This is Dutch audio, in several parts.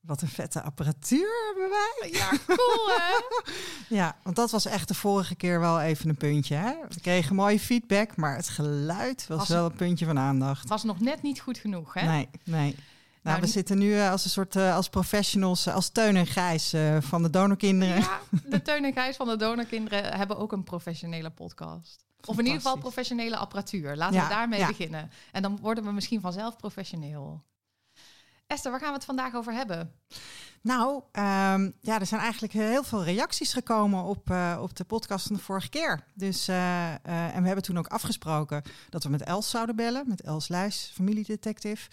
Wat een vette apparatuur hebben wij. Ja, cool hè? Ja, want dat was echt de vorige keer wel even een puntje. Hè? We kregen mooie feedback, maar het geluid was, Was- wel een puntje van aandacht. Het was nog net niet goed genoeg hè? Nee, nee. Nou, we niet- zitten nu eh, als een soort eh, als professionals, eh, als Teun en Gijs van de donorkinderen. Ja, de Teun en Gijs van de Donorkinderen hebben ook een professionele podcast. Of in ieder geval professionele apparatuur. Laten Ja, we daarmee ja. beginnen. En dan worden we misschien vanzelf professioneel. Esther, waar gaan we het vandaag over hebben? Nou, ehm, ja, er zijn eigenlijk heel veel reacties gekomen op, eh, op de podcast van de vorige keer. Dus, eh, eh, en we hebben toen ook afgesproken dat we met Els zouden bellen, met Els Luijs, familiedetective.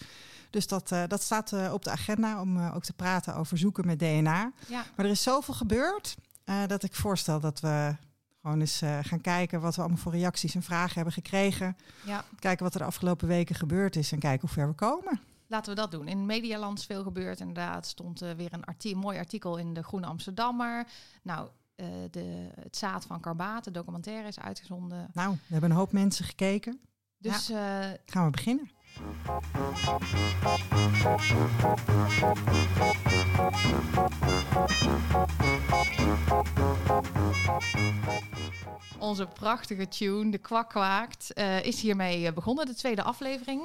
Dus dat, dat staat op de agenda om ook te praten over zoeken met DNA. Ja, Maar er is zoveel gebeurd dat ik voorstel dat we gewoon eens gaan kijken wat we allemaal voor reacties en vragen hebben gekregen. ja, Kijken wat er de afgelopen weken gebeurd is en kijken hoe ver we komen. Laten we dat doen. In Medialand is veel gebeurd. Inderdaad, stond eh, weer een mooi artikel in de Groene Amsterdammer. Nou, eh, de, het zaad van Karbaat, de documentaire is uitgezonden. Nou, we hebben een hoop mensen gekeken. Dus eh, Gaan we beginnen? Onze prachtige tune, de kwak kwaakt, is hiermee begonnen, de tweede aflevering.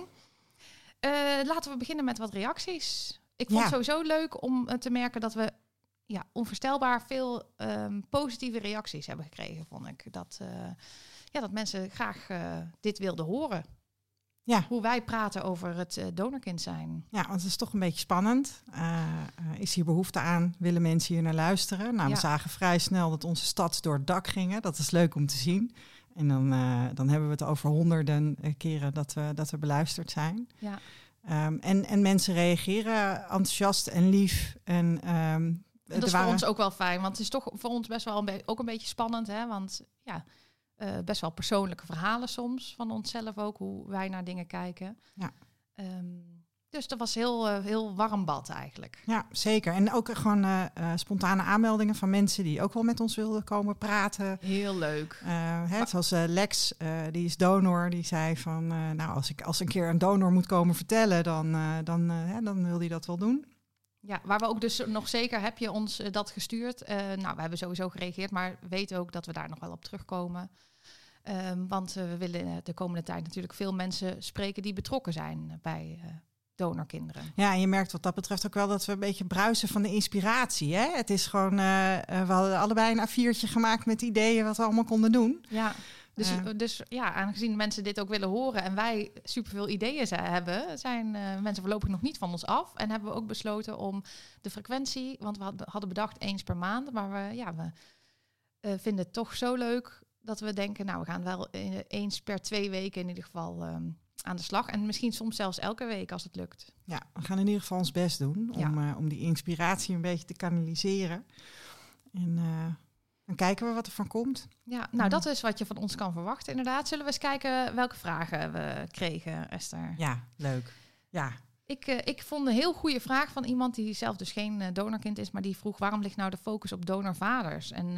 Eh, laten we beginnen met wat reacties. Ik vond Ja. het sowieso leuk om eh, te merken dat we ja, onvoorstelbaar veel ehm, positieve reacties hebben gekregen, vond ik. Dat, eh, ja, dat mensen graag dit wilden horen. Ja. Hoe wij praten over het eh, donorkind zijn. Ja, want het is toch een beetje spannend. Is hier behoefte aan? Willen mensen hier naar luisteren? Nou, Ja. we zagen vrij snel dat onze stads door het dak gingen. Dat is leuk om te zien. En dan, eh, dan hebben we het over honderden eh, keren dat we, dat we beluisterd zijn. Ja. Ehm, en, en mensen reageren enthousiast en lief. En, ehm, dat is waren- voor ons ook wel fijn, want het is toch voor ons best wel een ook een beetje spannend, hè? Want ja, eh, best wel persoonlijke verhalen soms van onszelf ook, hoe wij naar dingen kijken. Ja. Ehm, dus dat was heel, eh, heel warm bad eigenlijk. Ja, zeker. En ook gewoon eh, eh, spontane aanmeldingen van mensen die ook wel met ons wilden komen praten. Heel leuk. Hè, zoals Lex, die is donor, die zei van, nou, als ik als een keer een donor moet komen vertellen, dan, dan, hè, dan wil hij dat wel doen. Ja, waar we ook dus nog zeker, heb je ons dat gestuurd? Nou, we hebben sowieso gereageerd, maar weet ook dat we daar nog wel op terugkomen. Ehm, want we willen de komende tijd natuurlijk veel mensen spreken die betrokken zijn bij donorkinderen. Ja, en je merkt wat dat betreft ook wel dat we een beetje bruisen van de inspiratie. Hè? Het is gewoon, eh, eh, we hadden allebei een A4'tje gemaakt met ideeën wat we allemaal konden doen. Ja, dus, Ja. dus ja, aangezien mensen dit ook willen horen en wij superveel ideeën hebben, zijn eh, mensen voorlopig nog niet van ons af. En hebben we ook besloten om de frequentie, want we had- hadden bedacht eens per maand, maar we, ja, we eh, vinden het toch zo leuk dat we denken, nou, we gaan wel eh, eens per twee weken in ieder geval ehm, aan de slag. En misschien soms zelfs elke week als het lukt. Ja, we gaan in ieder geval ons best doen Ja. om, eh, om die inspiratie een beetje te kanaliseren. En eh, dan kijken we wat er van komt. Ja, nou, dat is wat je van ons kan verwachten, inderdaad. Zullen we eens kijken welke vragen we kregen, Esther? Ja, leuk. Ja, Ik, eh, ik vond een heel goede vraag van iemand die zelf dus geen donorkind is, maar die vroeg waarom ligt nou de focus op donorvaders? En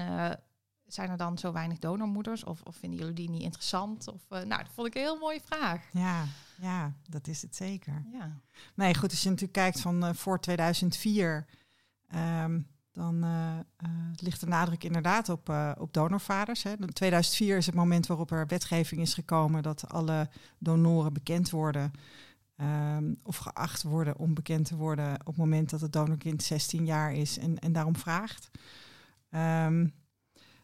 zijn er dan zo weinig donormoeders? Of, of vinden jullie die niet interessant? Of, eh, nou, dat vond ik een heel mooie vraag. ja, ja, dat is het zeker. Ja, Nee, goed, als je natuurlijk kijkt van eh, voor 2004, ehm, dan eh, ligt de nadruk inderdaad op, op donorvaders. Hè. 2004 is het moment waarop er wetgeving is gekomen dat alle donoren bekend worden. ehm, of geacht worden om bekend te worden op het moment dat het donorkind 16 jaar is en, en daarom vraagt. Ehm,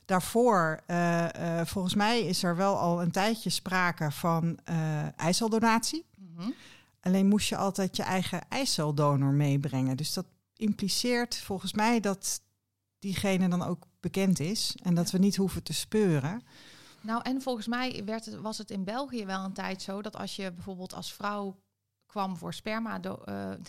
daarvoor, eh, eh, volgens mij, is er wel al een tijdje sprake van eh eiceldonatie. Mhm. Alleen moest je altijd je eigen eiceldonor meebrengen. Dus dat impliceert volgens mij dat diegene dan ook bekend is en dat we niet hoeven te speuren. Nou, en volgens mij werd het, was het in België wel een tijd zo dat als je bijvoorbeeld als vrouw kwam voor sperma, do,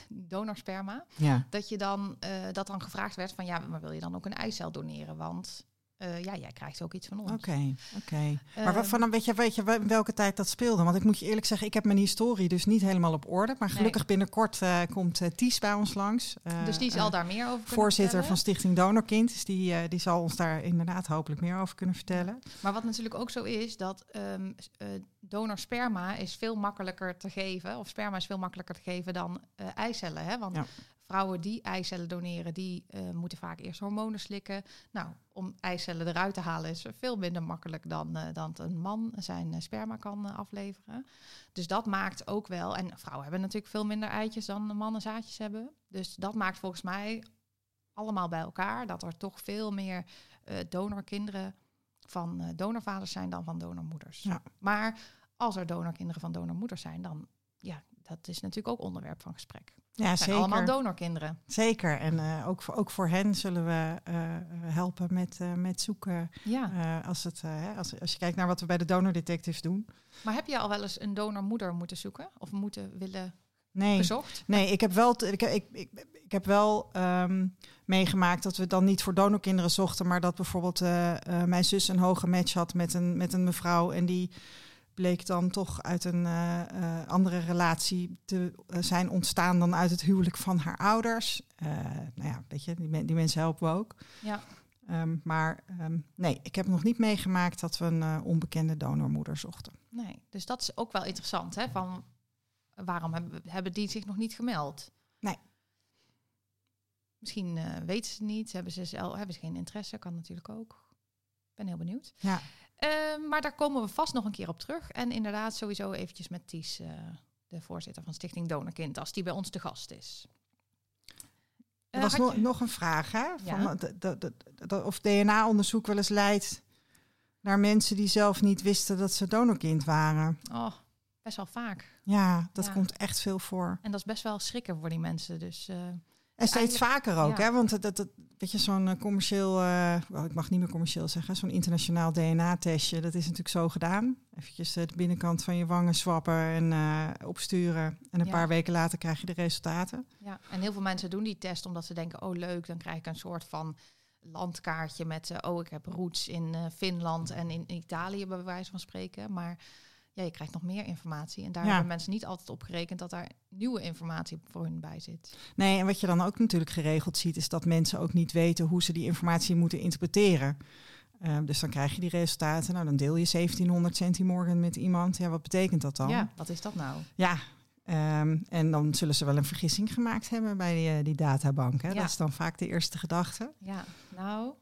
donorsperma, Ja. dat je dan dat dan gevraagd werd van ja, maar wil je dan ook een eicel doneren? Want eh, ja, jij krijgt ook iets van ons. Oké, oké. Maar Ehm, wat van, weet, je, weet je welke tijd dat speelde? Want ik moet je eerlijk zeggen, ik heb mijn historie dus niet helemaal op orde. Maar gelukkig binnenkort eh, komt eh, Ties bij ons langs. Dus die zal daar meer over kunnen Voorzitter vertellen. van Stichting Donorkind. Dus die, die zal ons daar inderdaad hopelijk meer over kunnen vertellen. Maar wat natuurlijk ook zo is, dat ehm eh, donorsperma is veel makkelijker te geven, of sperma is veel makkelijker te geven dan eicellen. Hè? Want Ja. Vrouwen die eicellen doneren, die eh, moeten vaak eerst hormonen slikken. Nou, om eicellen eruit te halen is veel minder makkelijk dan, uh, dan een man zijn sperma kan afleveren. Dus dat maakt ook wel, en vrouwen hebben natuurlijk veel minder eitjes dan mannen zaadjes hebben. Dus dat maakt volgens mij allemaal bij elkaar dat er toch veel meer donorkinderen van donorvaders zijn dan van donormoeders. Ja. Maar als er donorkinderen van donormoeders zijn, dan ja, dat is natuurlijk ook onderwerp van gesprek. Ja, zeker. Allemaal donorkinderen. Zeker. En uh, ook, voor, ook voor hen zullen we uh, helpen met, uh, met zoeken. Ja. als, het, als, als je kijkt naar wat we bij de donordetectives doen. Maar heb je al wel eens een donormoeder moeten zoeken? Of moeten willen nee. gezocht? Nee, ik heb wel, ik, ik, ik, ik heb wel um, meegemaakt dat we dan niet voor donorkinderen zochten. Maar dat bijvoorbeeld mijn zus een hoge match had met een, met een mevrouw. En die bleek dan toch uit een uh, uh, andere relatie te uh, zijn ontstaan dan uit het huwelijk van haar ouders. nou ja, weet je, die, die mensen helpen we ook. Ja. Um, maar um, nee, ik heb nog niet meegemaakt dat we een onbekende donormoeder zochten. Nee, dus dat is ook wel interessant, hè? Van waarom hebben, hebben die zich nog niet gemeld? Nee. Misschien weten ze het niet, hebben ze, zelf, hebben ze geen interesse, kan natuurlijk ook. Ik ben heel benieuwd. Ja. Ehm, maar daar komen we vast nog een keer op terug. En inderdaad sowieso eventjes met Ties, uh, de voorzitter van Stichting Donorkind, als die bij ons te gast is. Er was uh, nog een vraag, hè? Van ja. of DNA-onderzoek wel eens leidt naar mensen die zelf niet wisten dat ze donorkind waren. Oh, best wel vaak. Ja, dat komt echt veel voor. En dat is best wel schrikken voor die mensen. Dus uh, en steeds vaker ook, hè? Want dat, dat, weet je, zo'n eh, commerciëel, uh, ik mag niet meer commercieel zeggen, zo'n internationaal DNA-testje, dat is natuurlijk zo gedaan. Eventjes uh, de binnenkant van je wangen swappen en uh, opsturen. En een paar weken later krijg je de resultaten. Ja, en heel veel mensen doen die test omdat ze denken, oh leuk, dan krijg ik een soort van landkaartje met, oh ik heb roots in Finland en in Italië, bij wijze van spreken. Maar ja, je krijgt nog meer informatie. En daar hebben mensen niet altijd op gerekend dat daar nieuwe informatie voor hun bij zit. Nee, en wat je dan ook natuurlijk geregeld ziet, is dat mensen ook niet weten hoe ze die informatie moeten interpreteren. Uh, dus dan krijg je die resultaten. Nou, dan deel je 1700 centimorgen met iemand. Ja, wat betekent dat dan? Ja, wat is dat nou? Ja, um, en dan zullen ze wel een vergissing gemaakt hebben bij die, uh, die databank. Hè? Ja. Dat is dan vaak de eerste gedachte. Ja, nou,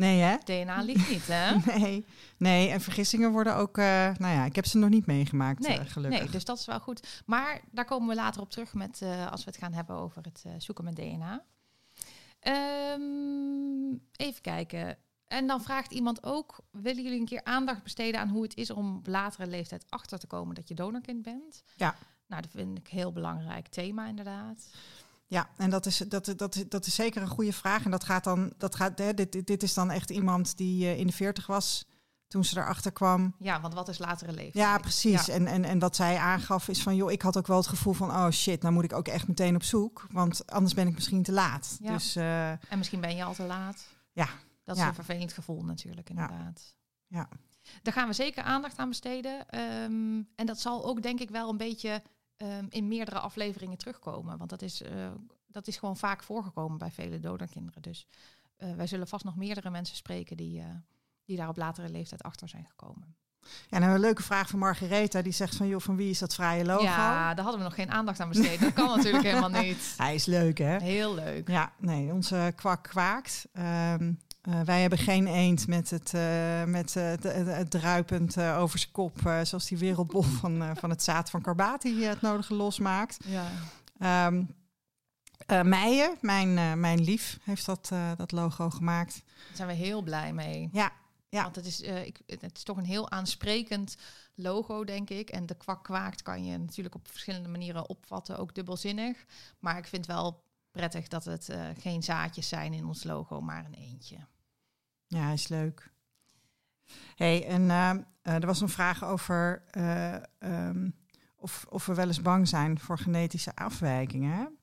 Nee, hè? DNA ligt niet, hè? nee. nee, en vergissingen worden ook... Uh, nou ja, ik heb ze nog niet meegemaakt, nee, uh, gelukkig. Nee, dus dat is wel goed. Maar daar komen we later op terug met, uh, als we het gaan hebben over het zoeken met DNA. Um, even kijken. En dan vraagt iemand ook, willen jullie een keer aandacht besteden aan hoe het is om op latere leeftijd achter te komen dat je donorkind bent? Ja. Nou, dat vind ik een heel belangrijk thema inderdaad. Ja, en dat is, dat, dat, dat is zeker een goede vraag. En dat gaat dan, dat gaat, hè, dit, dit is dan echt iemand die uh, in de veertig was toen ze erachter kwam. Ja, want wat is latere leeftijd? Ja, precies. En, en, en wat zij aangaf is van, joh, ik had ook wel het gevoel van, oh shit, nou moet ik ook echt meteen op zoek, want anders ben ik misschien te laat. Ja. Dus, uh, en misschien ben je al te laat. Ja. Dat is een vervelend gevoel natuurlijk, inderdaad. Ja. Daar gaan we zeker aandacht aan besteden. Um, en dat zal ook denk ik wel een beetje um, in meerdere afleveringen terugkomen. Want dat is, uh, dat is gewoon vaak voorgekomen bij vele donorkinderen. Dus uh, wij zullen vast nog meerdere mensen spreken die, uh, die daar op latere leeftijd achter zijn gekomen. Ja, nou een leuke vraag van Margaretha. Die zegt van, joh, van wie is dat vrije logo? Ja, daar hadden we nog geen aandacht aan besteed. Dat kan natuurlijk helemaal niet. Hij is leuk, hè? Heel leuk. Ja, nee, onze kwak kwaakt. Um, uh, wij hebben geen eend met het, uh, met, uh, het, het druipend over zijn kop, zoals die wereldbol van, van het zaad van Carbati het nodige losmaakt. Ja. Um, Meijen, mijn, mijn lief, heeft dat, dat logo gemaakt. Daar zijn we heel blij mee. Ja, ja. Want het is, ik, het is toch een heel aansprekend logo, denk ik. En de kwak kwaakt kan je natuurlijk op verschillende manieren opvatten, ook dubbelzinnig. Maar ik vind wel prettig dat het uh, geen zaadjes zijn in ons logo, maar een eentje. Ja, is leuk. hey, en uh, er was een vraag over uh, um, of, of we wel eens bang zijn voor genetische afwijkingen.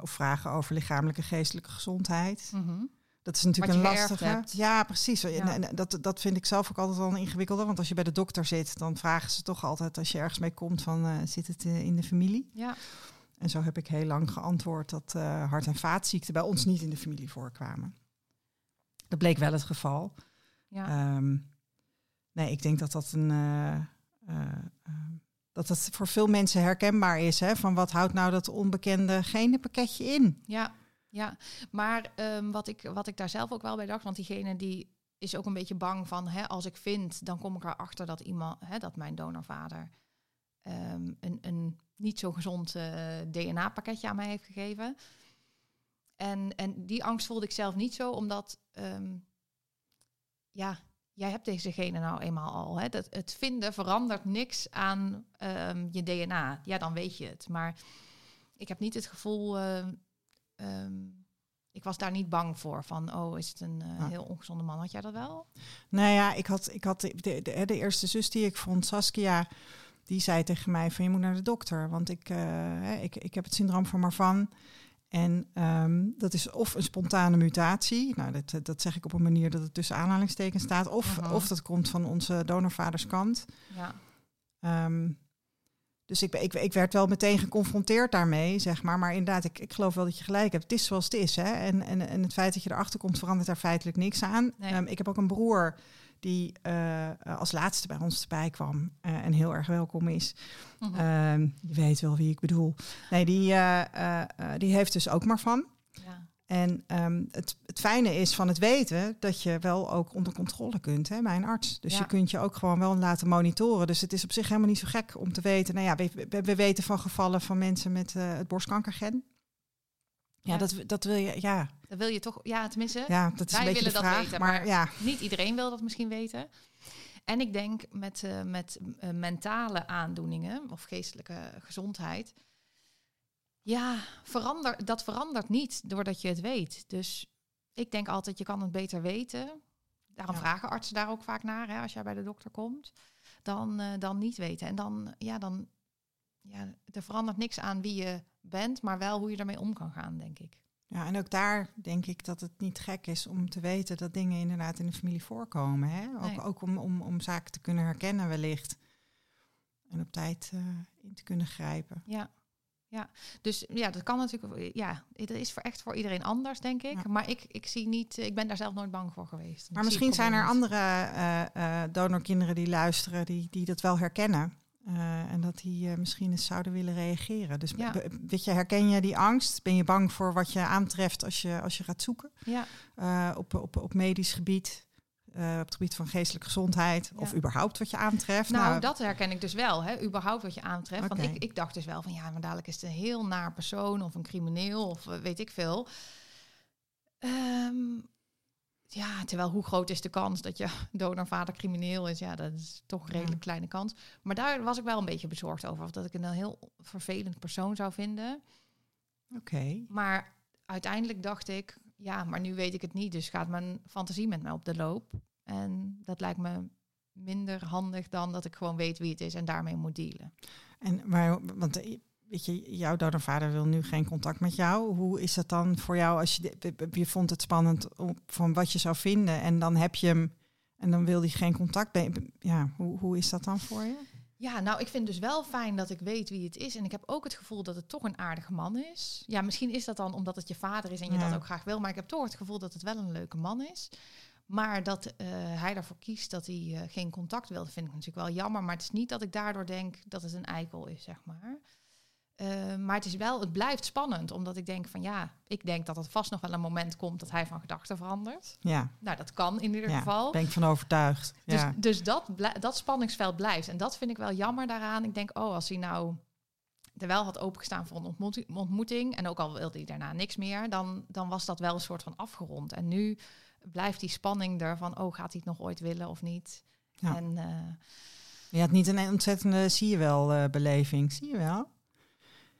of vragen over lichamelijke geestelijke gezondheid. Mm -hmm. Dat is natuurlijk een lastige. Ja, precies. Ja. En, dat, dat vind ik zelf ook altijd wel een ingewikkelde. Want als je bij de dokter zit, dan vragen ze toch altijd als je ergens mee komt van zit het in de familie? Ja. En zo heb ik heel lang geantwoord dat hart- en vaatziekten bij ons niet in de familie voorkwamen. Dat bleek wel het geval. Ja. Um, nee, ik denk dat dat een. Uh, uh, dat het voor veel mensen herkenbaar is. Hè? Van wat houdt nou dat onbekende genenpakketje in? Ja, ja. maar ehm, wat, ik, wat ik daar zelf ook wel bij dacht, want diegene die is ook een beetje bang van, hè, als ik vind, dan kom ik erachter dat iemand, hè, dat mijn donorvader ehm, een, een niet zo gezond uh, DNA-pakketje aan mij heeft gegeven. En, en die angst voelde ik zelf niet zo, omdat um, ja, jij hebt deze genen nou eenmaal al. Hè? Dat, het vinden verandert niks aan um, je DNA. Ja, dan weet je het. Maar ik heb niet het gevoel. Uh, um, ik was daar niet bang voor. Van, oh, is het een uh, heel ongezonde man? Had jij dat wel? Nou ja, ik had, ik had de, de, de, eerste zus die ik vond, Saskia, die zei tegen mij van je moet naar de dokter. Want ik, uh, ik, ik heb het syndroom van Marvan. En um, dat is of een spontane mutatie, nou, dat, dat zeg ik op een manier dat het tussen aanhalingstekens staat, of, -huh. of dat komt van onze donorvaderskant. Ja. Um, dus ik, ik, ik werd wel meteen geconfronteerd daarmee, zeg maar. Maar inderdaad, ik, ik geloof wel dat je gelijk hebt. Het is zoals het is. Hè? En, en, en het feit dat je erachter komt, verandert daar feitelijk niks aan. Nee. Um, ik heb ook een broer die uh, als laatste bij ons erbij kwam uh, en heel erg welkom is. -huh. um, je weet wel wie ik bedoel. Nee, die, uh, die heeft dus ook maar van. Ja. En um, het, het fijne is van het weten dat je wel ook onder controle kunt hè, bij een arts. Dus ja. je kunt je ook gewoon wel laten monitoren. Dus het is op zich helemaal niet zo gek om te weten. Nou ja, we, we, we weten van gevallen van mensen met het borstkankergen. Ja, Dat, dat wil je, ja. Dat wil je toch, ja, tenminste. Ja, dat is wij een beetje willen de vraag, dat weten, maar, maar, ja. niet iedereen wil dat misschien weten. En ik denk met, uh, met uh, mentale aandoeningen of geestelijke gezondheid, ja, verander, dat verandert niet doordat je het weet. Dus ik denk altijd, je kan het beter weten. Daarom ja. vragen artsen daar ook vaak naar, hè, als jij bij de dokter komt, dan, uh, dan niet weten. En dan, ja, dan, ja, er verandert niks aan wie je bent, maar wel hoe je ermee om kan gaan, denk ik. Ja, en ook daar denk ik dat het niet gek is om te weten dat dingen inderdaad in de familie voorkomen. Hè? Ook, nee. ook om, om, om zaken te kunnen herkennen wellicht. En op tijd uh, in te kunnen grijpen. Ja. Ja, dus ja, dat kan natuurlijk. Ja, het is voor echt voor iedereen anders, denk ik. Ja. Maar ik, ik zie niet, ik ben daar zelf nooit bang voor geweest. Maar misschien zijn er andere uh, uh, donorkinderen die luisteren, die, die dat wel herkennen. Uh, en dat die uh, misschien eens zouden willen reageren. Dus ja. weet je, herken je die angst? Ben je bang voor wat je aantreft als je, als je gaat zoeken? Ja. Uh, op, op, op medisch gebied, op het gebied van geestelijke gezondheid, ja. of überhaupt wat je aantreft? Nou, nou, dat herken ik dus wel, hè? überhaupt wat je aantreft. Okay. Want ik, ik dacht dus wel van ja, maar dadelijk is het een heel naar persoon of een crimineel of weet ik veel. Um, ja, terwijl hoe groot is de kans dat je donorvader crimineel is? Ja, dat is toch een redelijk ja. kleine kans. Maar daar was ik wel een beetje bezorgd over. Of dat ik een heel vervelend persoon zou vinden. Oké. Okay. Maar uiteindelijk dacht ik, ja, maar nu weet ik het niet. Dus gaat mijn fantasie met mij op de loop. En dat lijkt me minder handig dan dat ik gewoon weet wie het is en daarmee moet dealen. En maar, want weet je, jouw donorvader wil nu geen contact met jou. Hoe is dat dan voor jou als je, je vond het spannend om, van wat je zou vinden en dan heb je hem en dan wil hij geen contact. Ja, hoe, hoe is dat dan voor je? Ja, nou, ik vind dus wel fijn dat ik weet wie het is. En ik heb ook het gevoel dat het toch een aardige man is. Ja, misschien is dat dan omdat het je vader is en je ja. dat ook graag wil. Maar ik heb toch het gevoel dat het wel een leuke man is. Maar dat uh, hij ervoor kiest dat hij uh, geen contact wil, vind ik natuurlijk wel jammer. Maar het is niet dat ik daardoor denk dat het een eikel is, zeg maar. Uh, maar het is wel, het blijft spannend, omdat ik denk van ja, ik denk dat het vast nog wel een moment komt dat hij van gedachten verandert. Ja. Nou, dat kan in ieder ja, geval. Ben ik van overtuigd. Dus, ja. dus dat, dat spanningsveld blijft. En dat vind ik wel jammer daaraan. Ik denk, oh, als hij nou er wel had opengestaan voor een ontmoeting, en ook al wilde hij daarna niks meer, dan, dan was dat wel een soort van afgerond. En nu blijft die spanning er van, oh, gaat hij het nog ooit willen of niet? Ja. En, uh, je had niet een ontzettende, zie je wel, uh, beleving. Zie je wel?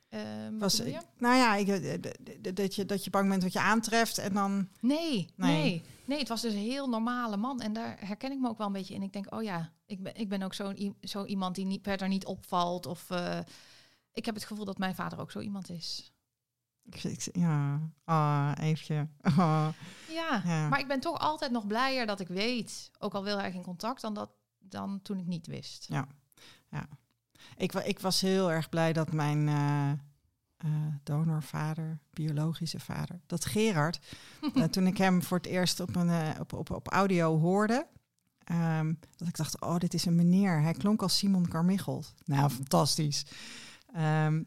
Um, was, nou ja, ik, dat, je, dat je bang bent wat je aantreft en dan... Nee, nee, nee. Nee, het was dus een heel normale man. En daar herken ik me ook wel een beetje in. Ik denk, oh ja, ik ben, ik ben ook zo, zo iemand die niet, verder niet opvalt. Of uh, ik heb het gevoel dat mijn vader ook zo iemand is. Ja, oh, even. Oh. Ja, ja, maar ik ben toch altijd nog blijer dat ik weet, ook al wil hij geen contact, dan, dat, dan toen ik niet wist. Ja, ja. Ik, ik was heel erg blij dat mijn uh, uh, donorvader, biologische vader, dat Gerard, uh, toen ik hem voor het eerst op, een, op, op, op audio hoorde, Ehm, dat ik dacht, oh, dit is een meneer. Hij klonk als Simon Carmichael. Nou, fantastisch. Ehm,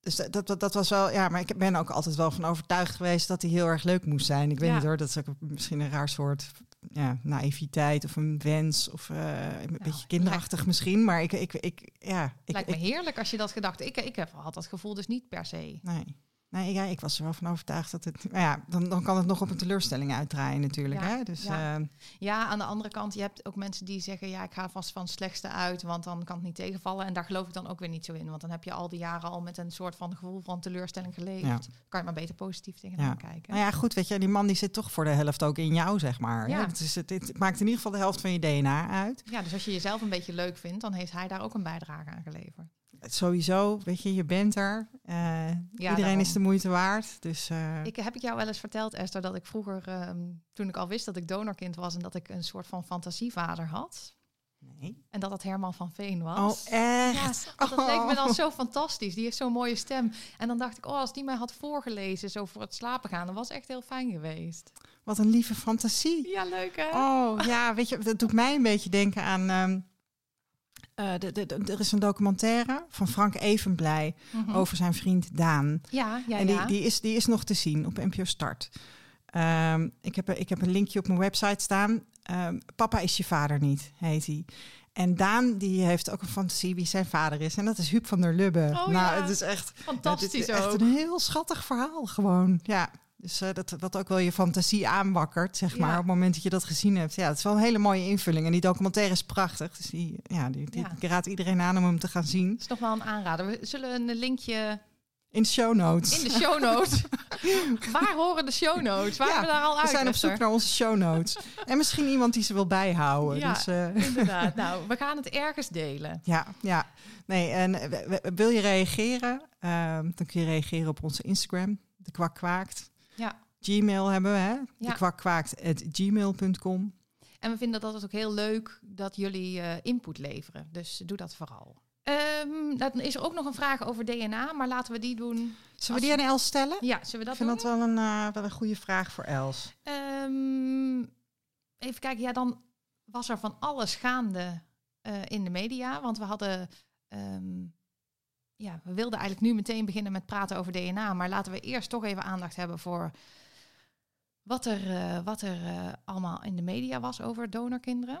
dus dat, dat, dat was wel, ja, maar ik ben ook altijd wel van overtuigd geweest dat hij heel erg leuk moest zijn. Ik weet Ja. niet hoor, dat is ook misschien een raar soort ja, naïviteit of een wens of eh, een beetje kinderachtig misschien. Maar ik, ik, ik ja, ik, Lijkt me heerlijk als je dat gedacht. Ik, ik heb, had dat gevoel dus niet per se. nee. Nee, ja, ik was er wel van overtuigd dat het. Maar ja, dan, dan kan het nog op een teleurstelling uitdraaien, natuurlijk. Ja, Hè? Dus ja. eh, Ja, aan de andere kant, je hebt ook mensen die zeggen... ja, ik ga vast van het slechtste uit, want dan kan het niet tegenvallen. En daar geloof ik dan ook weer niet zo in. Want dan heb je al die jaren al met een soort van gevoel van teleurstelling geleefd. Ja. Kan je maar beter positief tegenaan Ja. kijken. Nou ja, goed, weet je, die man die zit toch voor de helft ook in jou, zeg maar. Ja. Ja. Het, is, het, het maakt in ieder geval de helft van je DNA uit. Ja, dus als je jezelf een beetje leuk vindt... dan heeft hij daar ook een bijdrage aan geleverd. Sowieso, weet je, je bent er. Eh, iedereen daarom. is de moeite waard. Dus eh, Ik, heb ik jou wel eens verteld, Esther, dat ik vroeger... ehm, toen ik al wist dat ik donorkind was... en dat ik een soort van fantasievader had... nee. en dat dat Herman van Veen was... Oh, echt? Ja, dat leek me dan Oh. zo fantastisch. Die heeft zo'n mooie stem. En dan dacht ik, oh, als die mij had voorgelezen zo voor het slapen gaan, dan was echt heel fijn geweest. Wat een lieve fantasie. Ja, leuk hè? Oh, ja, weet je, dat doet mij een beetje denken aan... ehm, eh, de, de, de- er is een documentaire van Frank Evenblij Mhm. over zijn vriend Daan. Ja, ja, en die, ja. die, is, die is nog te zien op NPO Start. Ehm, ik, heb, een- ik heb een linkje op mijn website staan. Ehm, Papa is je vader niet, heet hij. En Daan die heeft ook een fantasie wie zijn vader is. En dat is Huub van der Lubbe. Oh, nou, ja. het is echt, Fantastisch het is ook. echt een heel schattig verhaal gewoon. Ja, dus eh, dat, wat ook wel je fantasie aanwakkert, zeg maar. Ja. Op het moment dat je dat gezien hebt. Ja, het is wel een hele mooie invulling. En die documentaire is prachtig. Dus die, ja, die, die, Ja. raad iedereen aan om hem te gaan zien. Is nog wel een aanrader. We zullen een linkje In de show notes. in de show notes. Waar horen de show notes? Waar Ja, hebben we daar al uit? We zijn op zoek naar onze show notes. en misschien iemand die ze wil bijhouden. Ja. Dus, eh, Inderdaad. Nou, we gaan het ergens delen. ja, ja. Nee, en eh, wil je reageren? Ehm, dan kun je reageren op onze Instagram. De kwak kwaakt. Ja. Gmail hebben we, hè? Ja. De kwak kwaakt at gmail.com. En we vinden dat het ook heel leuk dat jullie eh, input leveren. Dus doe dat vooral. Ehm, dan is er ook nog een vraag over DNA, maar laten we die doen. Zullen we die aan Els stellen? Ja, zullen we dat Ik vind doen? dat wel een, eh, wel een goede vraag voor Els. Ehm, even kijken, ja, dan was er van alles gaande eh, in de media. Want we hadden. ehm, ja, we wilden eigenlijk nu meteen beginnen met praten over DNA. Maar laten we eerst toch even aandacht hebben voor wat er, eh, wat er eh, allemaal in de media was over donorkinderen.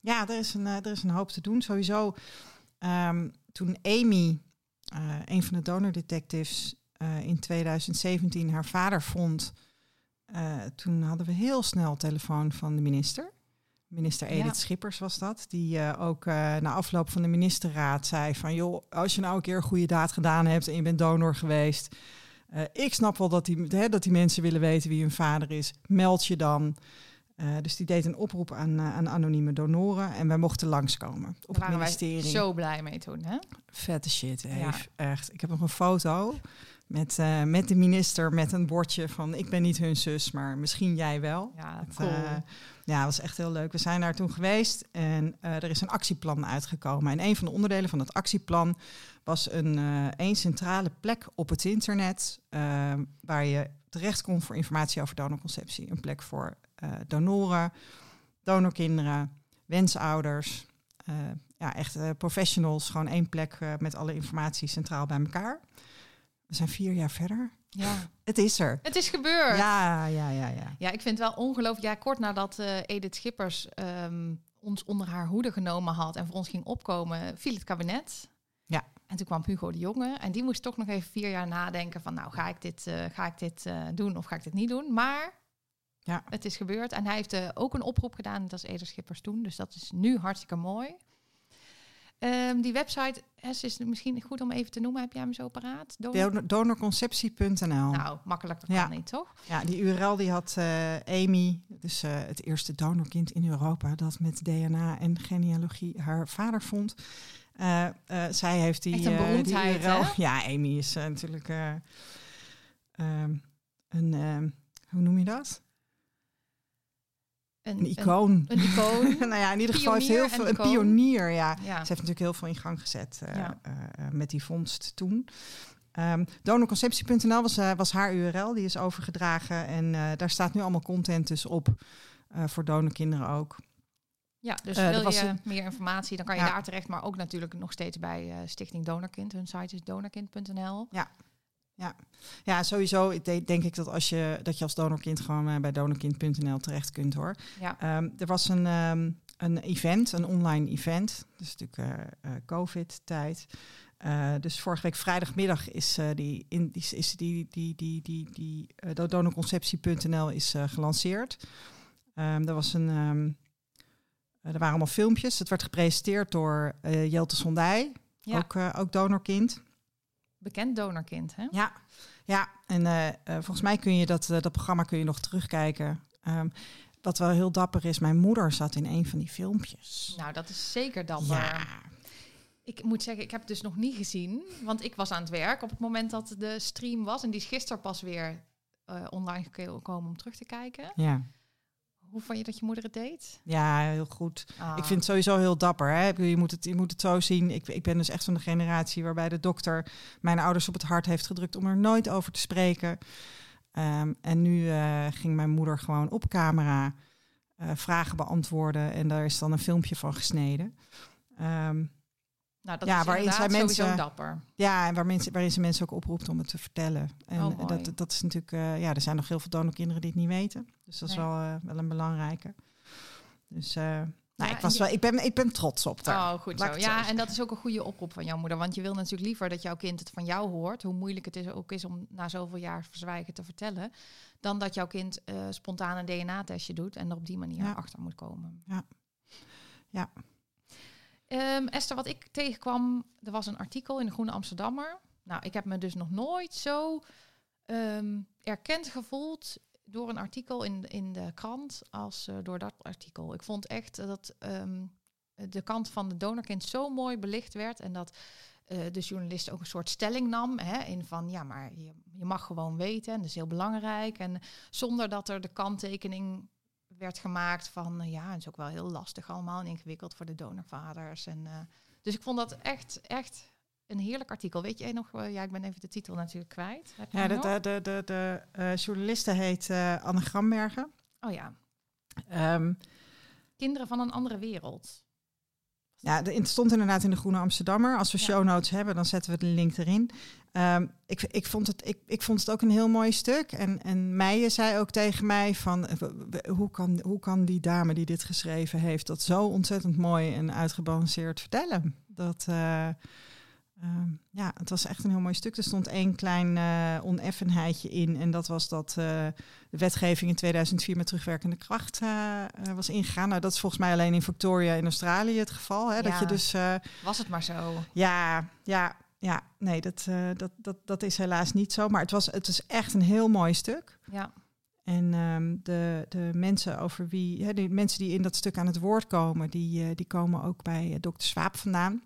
Ja, er is een, eh, er is een hoop te doen. Sowieso, ehm, toen Amy, een van de donordetectives, in 2017 haar vader vond, toen hadden we heel snel telefoon van de minister. Minister Edith Ja. Schippers was dat, die eh, ook eh, na afloop van de ministerraad zei van... joh, als je nou een keer een goede daad gedaan hebt en je bent donor geweest... eh, ik snap wel dat die, hè, dat die mensen willen weten wie hun vader is. Meld je dan. Dus die deed een oproep aan, aan anonieme donoren en wij mochten langskomen op Daar het waren wij ministerie. zo blij mee toen. Hè? Vette shit. Ja. Echt. Ik heb nog een foto met, met de minister met een bordje van... ik ben niet hun zus, maar misschien jij wel. Ja, cool. Ja, dat was echt heel leuk. We zijn daar toen geweest en eh, er is een actieplan uitgekomen. En een van de onderdelen van het actieplan was een, eh een centrale plek op het internet... eh, waar je terecht kon voor informatie over donorconceptie. Een plek voor eh, donoren, donorkinderen, wensouders... ja, echt professionals. Gewoon één plek met alle informatie centraal bij elkaar. We zijn vier jaar verder. Ja. Het is er. Het is gebeurd. Ja, ja, ja, ja. Ja, ik vind het wel ongelooflijk. Ja, kort nadat eh, Edith Schippers ehm, ons onder haar hoede genomen had en voor ons ging opkomen, viel het kabinet. Ja. En toen kwam Hugo de Jonge en die moest toch nog even vier jaar nadenken van, nou, ga ik dit, eh, ga ik dit eh, doen of ga ik dit niet doen? Maar Ja. het is gebeurd en hij heeft eh, ook een oproep gedaan, dat is Edith Schippers toen, dus dat is nu hartstikke mooi. Ehm, die website is misschien goed om even te noemen. Heb jij hem zo paraat? Donor- Donor- Donorconceptie.nl. Nou, makkelijker Ja. kan niet, toch? Ja, die URL die had eh, Amy, dus eh, het eerste donorkind in Europa, dat met DNA en genealogie haar vader vond. Eh, zij heeft die, Echt een die URL. hè? Ja, Amy is natuurlijk eh, ehm, een, ehm, hoe noem je dat? Een icoon. Een, icoon. nou ja, in ieder geval heeft heel veel een icoon. pionier. Ja, ja. Ze heeft natuurlijk heel veel in gang gezet eh, Ja. eh, eh, met die vondst toen. Ehm donorconceptie.nl was, was haar URL, die is overgedragen. En daar staat nu allemaal content dus op, voor donorkinderen ook. Ja, dus wil je een- meer informatie, dan kan je Ja. daar terecht. Maar ook natuurlijk nog steeds bij Stichting Donorkind. Hun site is donorkind.nl. Ja, sowieso ik denk, denk ik dat als je dat je als donorkind gewoon eh, bij donorkind.nl terecht kunt hoor. Ja, Ehm, er was een, ehm, een event, een online event. Dus natuurlijk eh, eh, COVID-tijd. Dus vorige week vrijdagmiddag is uh, die, in, is, is die, die, die, die, die uh, donorconceptie.nl is gelanceerd. Um, er was een, um, er waren allemaal filmpjes. Het werd gepresenteerd door Jelte Sondij, ja. ook, ook donorkind. Bekend donorkind, hè? Ja, ja. en uh, volgens mij kun je dat, dat programma kun je nog terugkijken. Um, wat wel heel dapper is, mijn moeder zat in een van die filmpjes. Nou, dat is zeker dapper. Ja. Ik moet zeggen, ik heb het dus nog niet gezien. Want ik was aan het werk op het moment dat de stream was. En die is gisteren pas weer uh, online gekomen om terug te kijken. Ja. Hoe vond je dat je moeder het deed? Ja, heel goed. Ah. Ik vind het sowieso heel dapper. Hè? Je, moet het, je moet het zo zien. Ik, ik ben dus echt van de generatie waarbij de dokter mijn ouders op het hart heeft gedrukt om er nooit over te spreken. Um, en nu uh, ging mijn moeder gewoon op camera uh, vragen beantwoorden. En daar is dan een filmpje van gesneden. Um, nou, dat ja, is waarin zij sowieso mensen, dapper. Ja, en waar mensen, waarin ze mensen ook oproept om het te vertellen. En oh, dat, dat is natuurlijk, uh, ja, er zijn nog heel veel donorkinderen die het niet weten. Dus dat is wel, uh, wel een belangrijke. Dus uh, nou, Ja, ik, was wel, ik, ben, ik ben trots op haar. Oh, goed zo. Ja, en dat is ook een goede oproep van jouw moeder. Want je wil natuurlijk liever dat jouw kind het van jou hoort. Hoe moeilijk het is, ook is om na zoveel jaar verzwijgen te vertellen. Dan dat jouw kind spontaan een DNA-testje doet en er op die manier Ja. achter moet komen. Ja. Ja. Um, Esther, wat ik tegenkwam, er was een artikel in de Groene Amsterdammer. Nou, ik heb me dus nog nooit zo um, erkend gevoeld door een artikel in, in de krant als uh, door dat artikel. Ik vond echt dat um, de kant van de donorkind zo mooi belicht werd en dat uh, de journalist ook een soort stelling nam hè, in van ja, maar je mag gewoon weten en dat is heel belangrijk en zonder dat er de kanttekening werd gemaakt van uh, ja, het is ook wel heel lastig allemaal en ingewikkeld voor de donorvaders en uh, dus ik vond dat echt echt een heerlijk artikel. Weet je nog? Uh, ja, ik ben even de titel natuurlijk kwijt. Heb Ja, de, de, de, de, de uh, journaliste heet Anne Grambergen. Oh ja, Um, kinderen van een andere wereld. Ja, het stond inderdaad in de Groene Amsterdammer. Als we Ja. show notes hebben, dan zetten we de link erin. Um, ik, ik, vond het, ik, ik vond het ook een heel mooi stuk. En, en Meijer zei ook tegen mij van... eh, Hoe kan, hoe kan die dame die dit geschreven heeft... dat zo ontzettend mooi en uitgebalanceerd vertellen? Dat... Uh, Um, ja, het was echt een heel mooi stuk. Er stond één klein uh, oneffenheidje in. En dat was dat uh, de wetgeving in 2004 met terugwerkende kracht uh, was ingegaan. Nou, dat is volgens mij alleen in Victoria in Australië het geval. Hè? Ja. Dat je dus. eh, Was het maar zo. Ja, ja, ja. Nee, dat, dat, dat, dat is helaas niet zo. Maar het was, het was echt een heel mooi stuk. Ja. En um, de, de mensen over wie, hè, de mensen die in dat stuk aan het woord komen, die, die komen ook bij dokter Swaap vandaan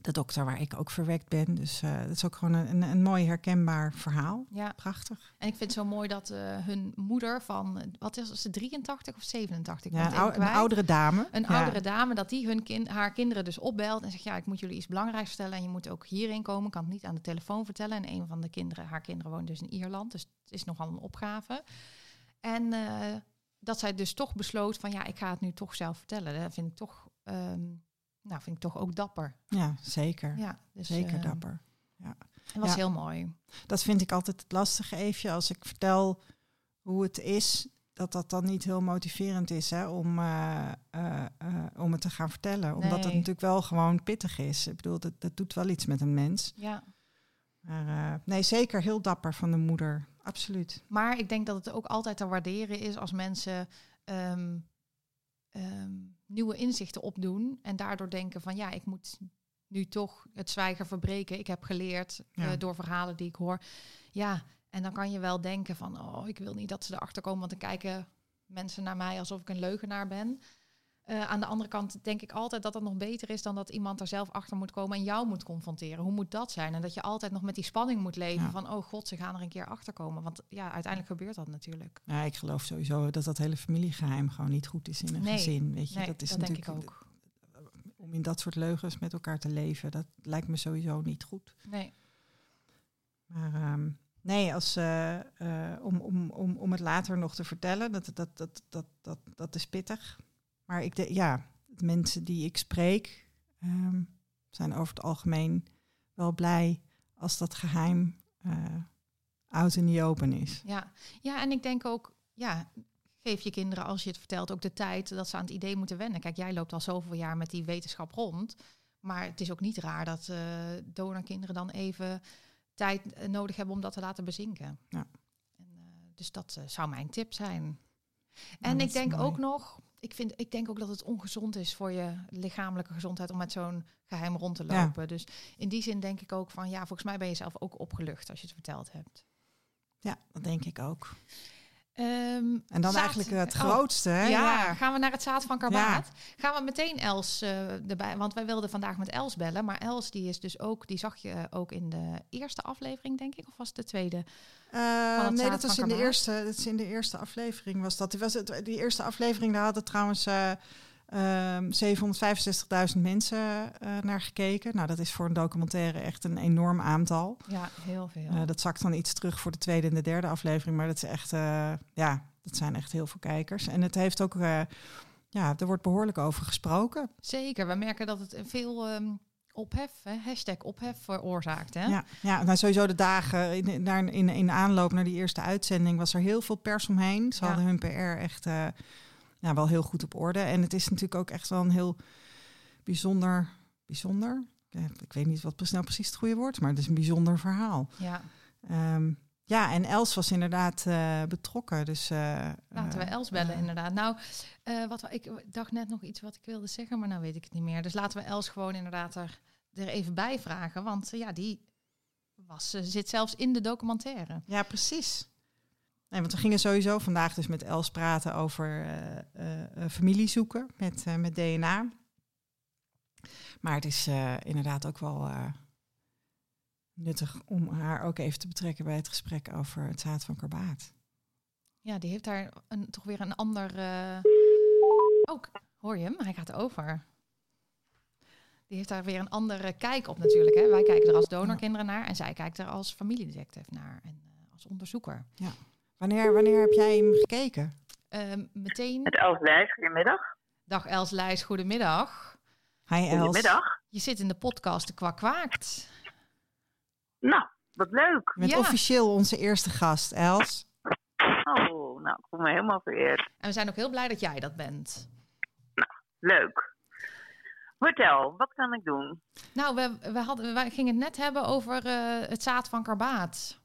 de dokter waar ik ook verwekt ben. Dus uh, dat is ook gewoon een, een, mooi herkenbaar verhaal. Ja. Prachtig. En ik vind het zo mooi dat uh, hun moeder van, wat is ze, 83 of 87? Ja, een, een oudere dame. Een ja. oudere dame, dat die hun kind, haar kinderen dus opbelt en zegt, ja, ik moet jullie iets belangrijks vertellen en je moet ook hierin komen. Ik kan het niet aan de telefoon vertellen. En een van de kinderen, haar kinderen woont dus in Ierland, dus het is nogal een opgave. En uh, dat zij dus toch besloot van, ja, ik ga het nu toch zelf vertellen. Dat vind ik toch... Um, nou, vind ik toch ook dapper. Ja, zeker. Ja, dus, zeker uh, dapper. Ja. Dat was ja. heel mooi. Dat vind ik altijd het lastige, Eefje. Als ik vertel hoe het is, dat dat dan niet heel motiverend is hè, om, uh, uh, om het te gaan vertellen. Omdat Nee. het natuurlijk wel gewoon pittig is. Ik bedoel, dat, dat doet wel iets met een mens. Ja. Maar nee, zeker heel dapper van de moeder. Absoluut. Maar ik denk dat het ook altijd te waarderen is als mensen um, um, nieuwe inzichten opdoen. En daardoor denken van ja, ik moet nu toch het zwijgen verbreken. Ik heb geleerd Ja. uh, door verhalen die ik hoor. Ja, en dan kan je wel denken van oh, ik wil niet dat ze erachter komen. Want dan kijken mensen naar mij alsof ik een leugenaar ben. Uh, aan de andere kant denk ik altijd dat het nog beter is dan dat iemand er zelf achter moet komen en jou moet confronteren. Hoe moet dat zijn? En dat je altijd nog met die spanning moet leven Ja. van, oh god, ze gaan er een keer achter komen. Want ja, uiteindelijk gebeurt dat natuurlijk. Ja, ik geloof sowieso dat dat hele familiegeheim gewoon niet goed is in een Nee. gezin. Weet je, Nee, dat is dat denk ik natuurlijk ook. om in dat soort leugens met elkaar te leven, dat lijkt me sowieso niet goed. Nee. Maar ehm, nee, als, uh, uh, om, om, om, om het later nog te vertellen, dat, dat, dat, dat, dat, dat is pittig. Maar ik de, ja, de mensen die ik spreek ehm, zijn over het algemeen wel blij als dat geheim uh, out in the open is. Ja. ja, en ik denk ook, ja, geef je kinderen als je het vertelt ook de tijd dat ze aan het idee moeten wennen. Kijk, jij loopt al zoveel jaar met die wetenschap rond. Maar het is ook niet raar dat uh, donorkinderen dan even tijd eh, nodig hebben om dat te laten bezinken. Ja. En, uh, dus dat zou mijn tip zijn. En ik denk ook nog, ik, vind, ik denk ook dat het ongezond is voor je lichamelijke gezondheid om met zo'n geheim rond te lopen. Dus in die zin denk ik ook van ja, volgens mij ben je zelf ook opgelucht als je het verteld hebt. Ja, dat denk ik ook. Um, en dan eigenlijk het oh, grootste. hè? Ja, gaan we naar het zaad van karbaat. Gaan we meteen Els uh, erbij, want wij wilden vandaag met Els bellen. Maar Els die is dus ook, die zag je ook in de eerste aflevering, denk ik, of was het de tweede? Uh, nee, dat was in de eerste. Dat is in de eerste aflevering was dat. Die was het, die eerste aflevering daar hadden trouwens. Uh, Um, 765.000 mensen uh, naar gekeken. Nou, dat is voor een documentaire echt een enorm aantal. Ja, heel veel. Uh, dat zakt dan iets terug voor de tweede en de derde aflevering. Maar dat is echt, uh, ja, dat zijn echt heel veel kijkers. En het heeft ook, ja, er wordt behoorlijk over gesproken. Zeker, we merken dat het veel um, ophef, hè, hashtag ophef veroorzaakt. Hè? Ja, ja, nou sowieso de dagen in, in, in, aanloop naar die eerste uitzending was er heel veel pers omheen. Ze ja. hadden hun PR echt nou, wel heel goed op orde. En het is natuurlijk ook echt wel een heel bijzonder, bijzonder. ik weet niet wat nou precies het goede woord, maar het is een bijzonder verhaal. Ja. Um, ja, en Els was inderdaad uh, betrokken. Dus, uh, Laten we Els bellen, uh, inderdaad. Nou, wat, ik dacht net nog iets wat ik wilde zeggen, maar nou weet ik het niet meer. Dus laten we Els gewoon inderdaad er, er even bij vragen. Want ja, die was, zit zelfs in de documentaire. Ja, precies. Nee, want we gingen sowieso vandaag dus met Els praten over uh, familie zoeken met, met DNA. Maar het is inderdaad ook wel nuttig om haar ook even te betrekken bij het gesprek over het zaad van karbaat. Ja, die heeft daar een, toch weer een ander. Ook, oh, hoor je hem? Hij gaat over. Die heeft daar weer een andere kijk op natuurlijk. Hè? Wij kijken er als donorkinderen naar en zij kijkt er als familiedetective naar en als onderzoeker. Ja. Wanneer, wanneer heb jij hem gekeken? Uh, meteen. Het Els Lijs, goedemiddag. Dag Els Lijs, goedemiddag. Hi Els. Goedemiddag. Je zit in de podcast De Kwak Kwaakt. Nou, wat leuk. Met ja. officieel onze eerste gast, Els. Oh, nou, ik voel me helemaal vereerd. En we zijn ook heel blij dat jij dat bent. Nou, leuk. Vertel, wat kan ik doen? Nou, we, we, hadden, we gingen het net hebben over uh, het zaad van karbaat.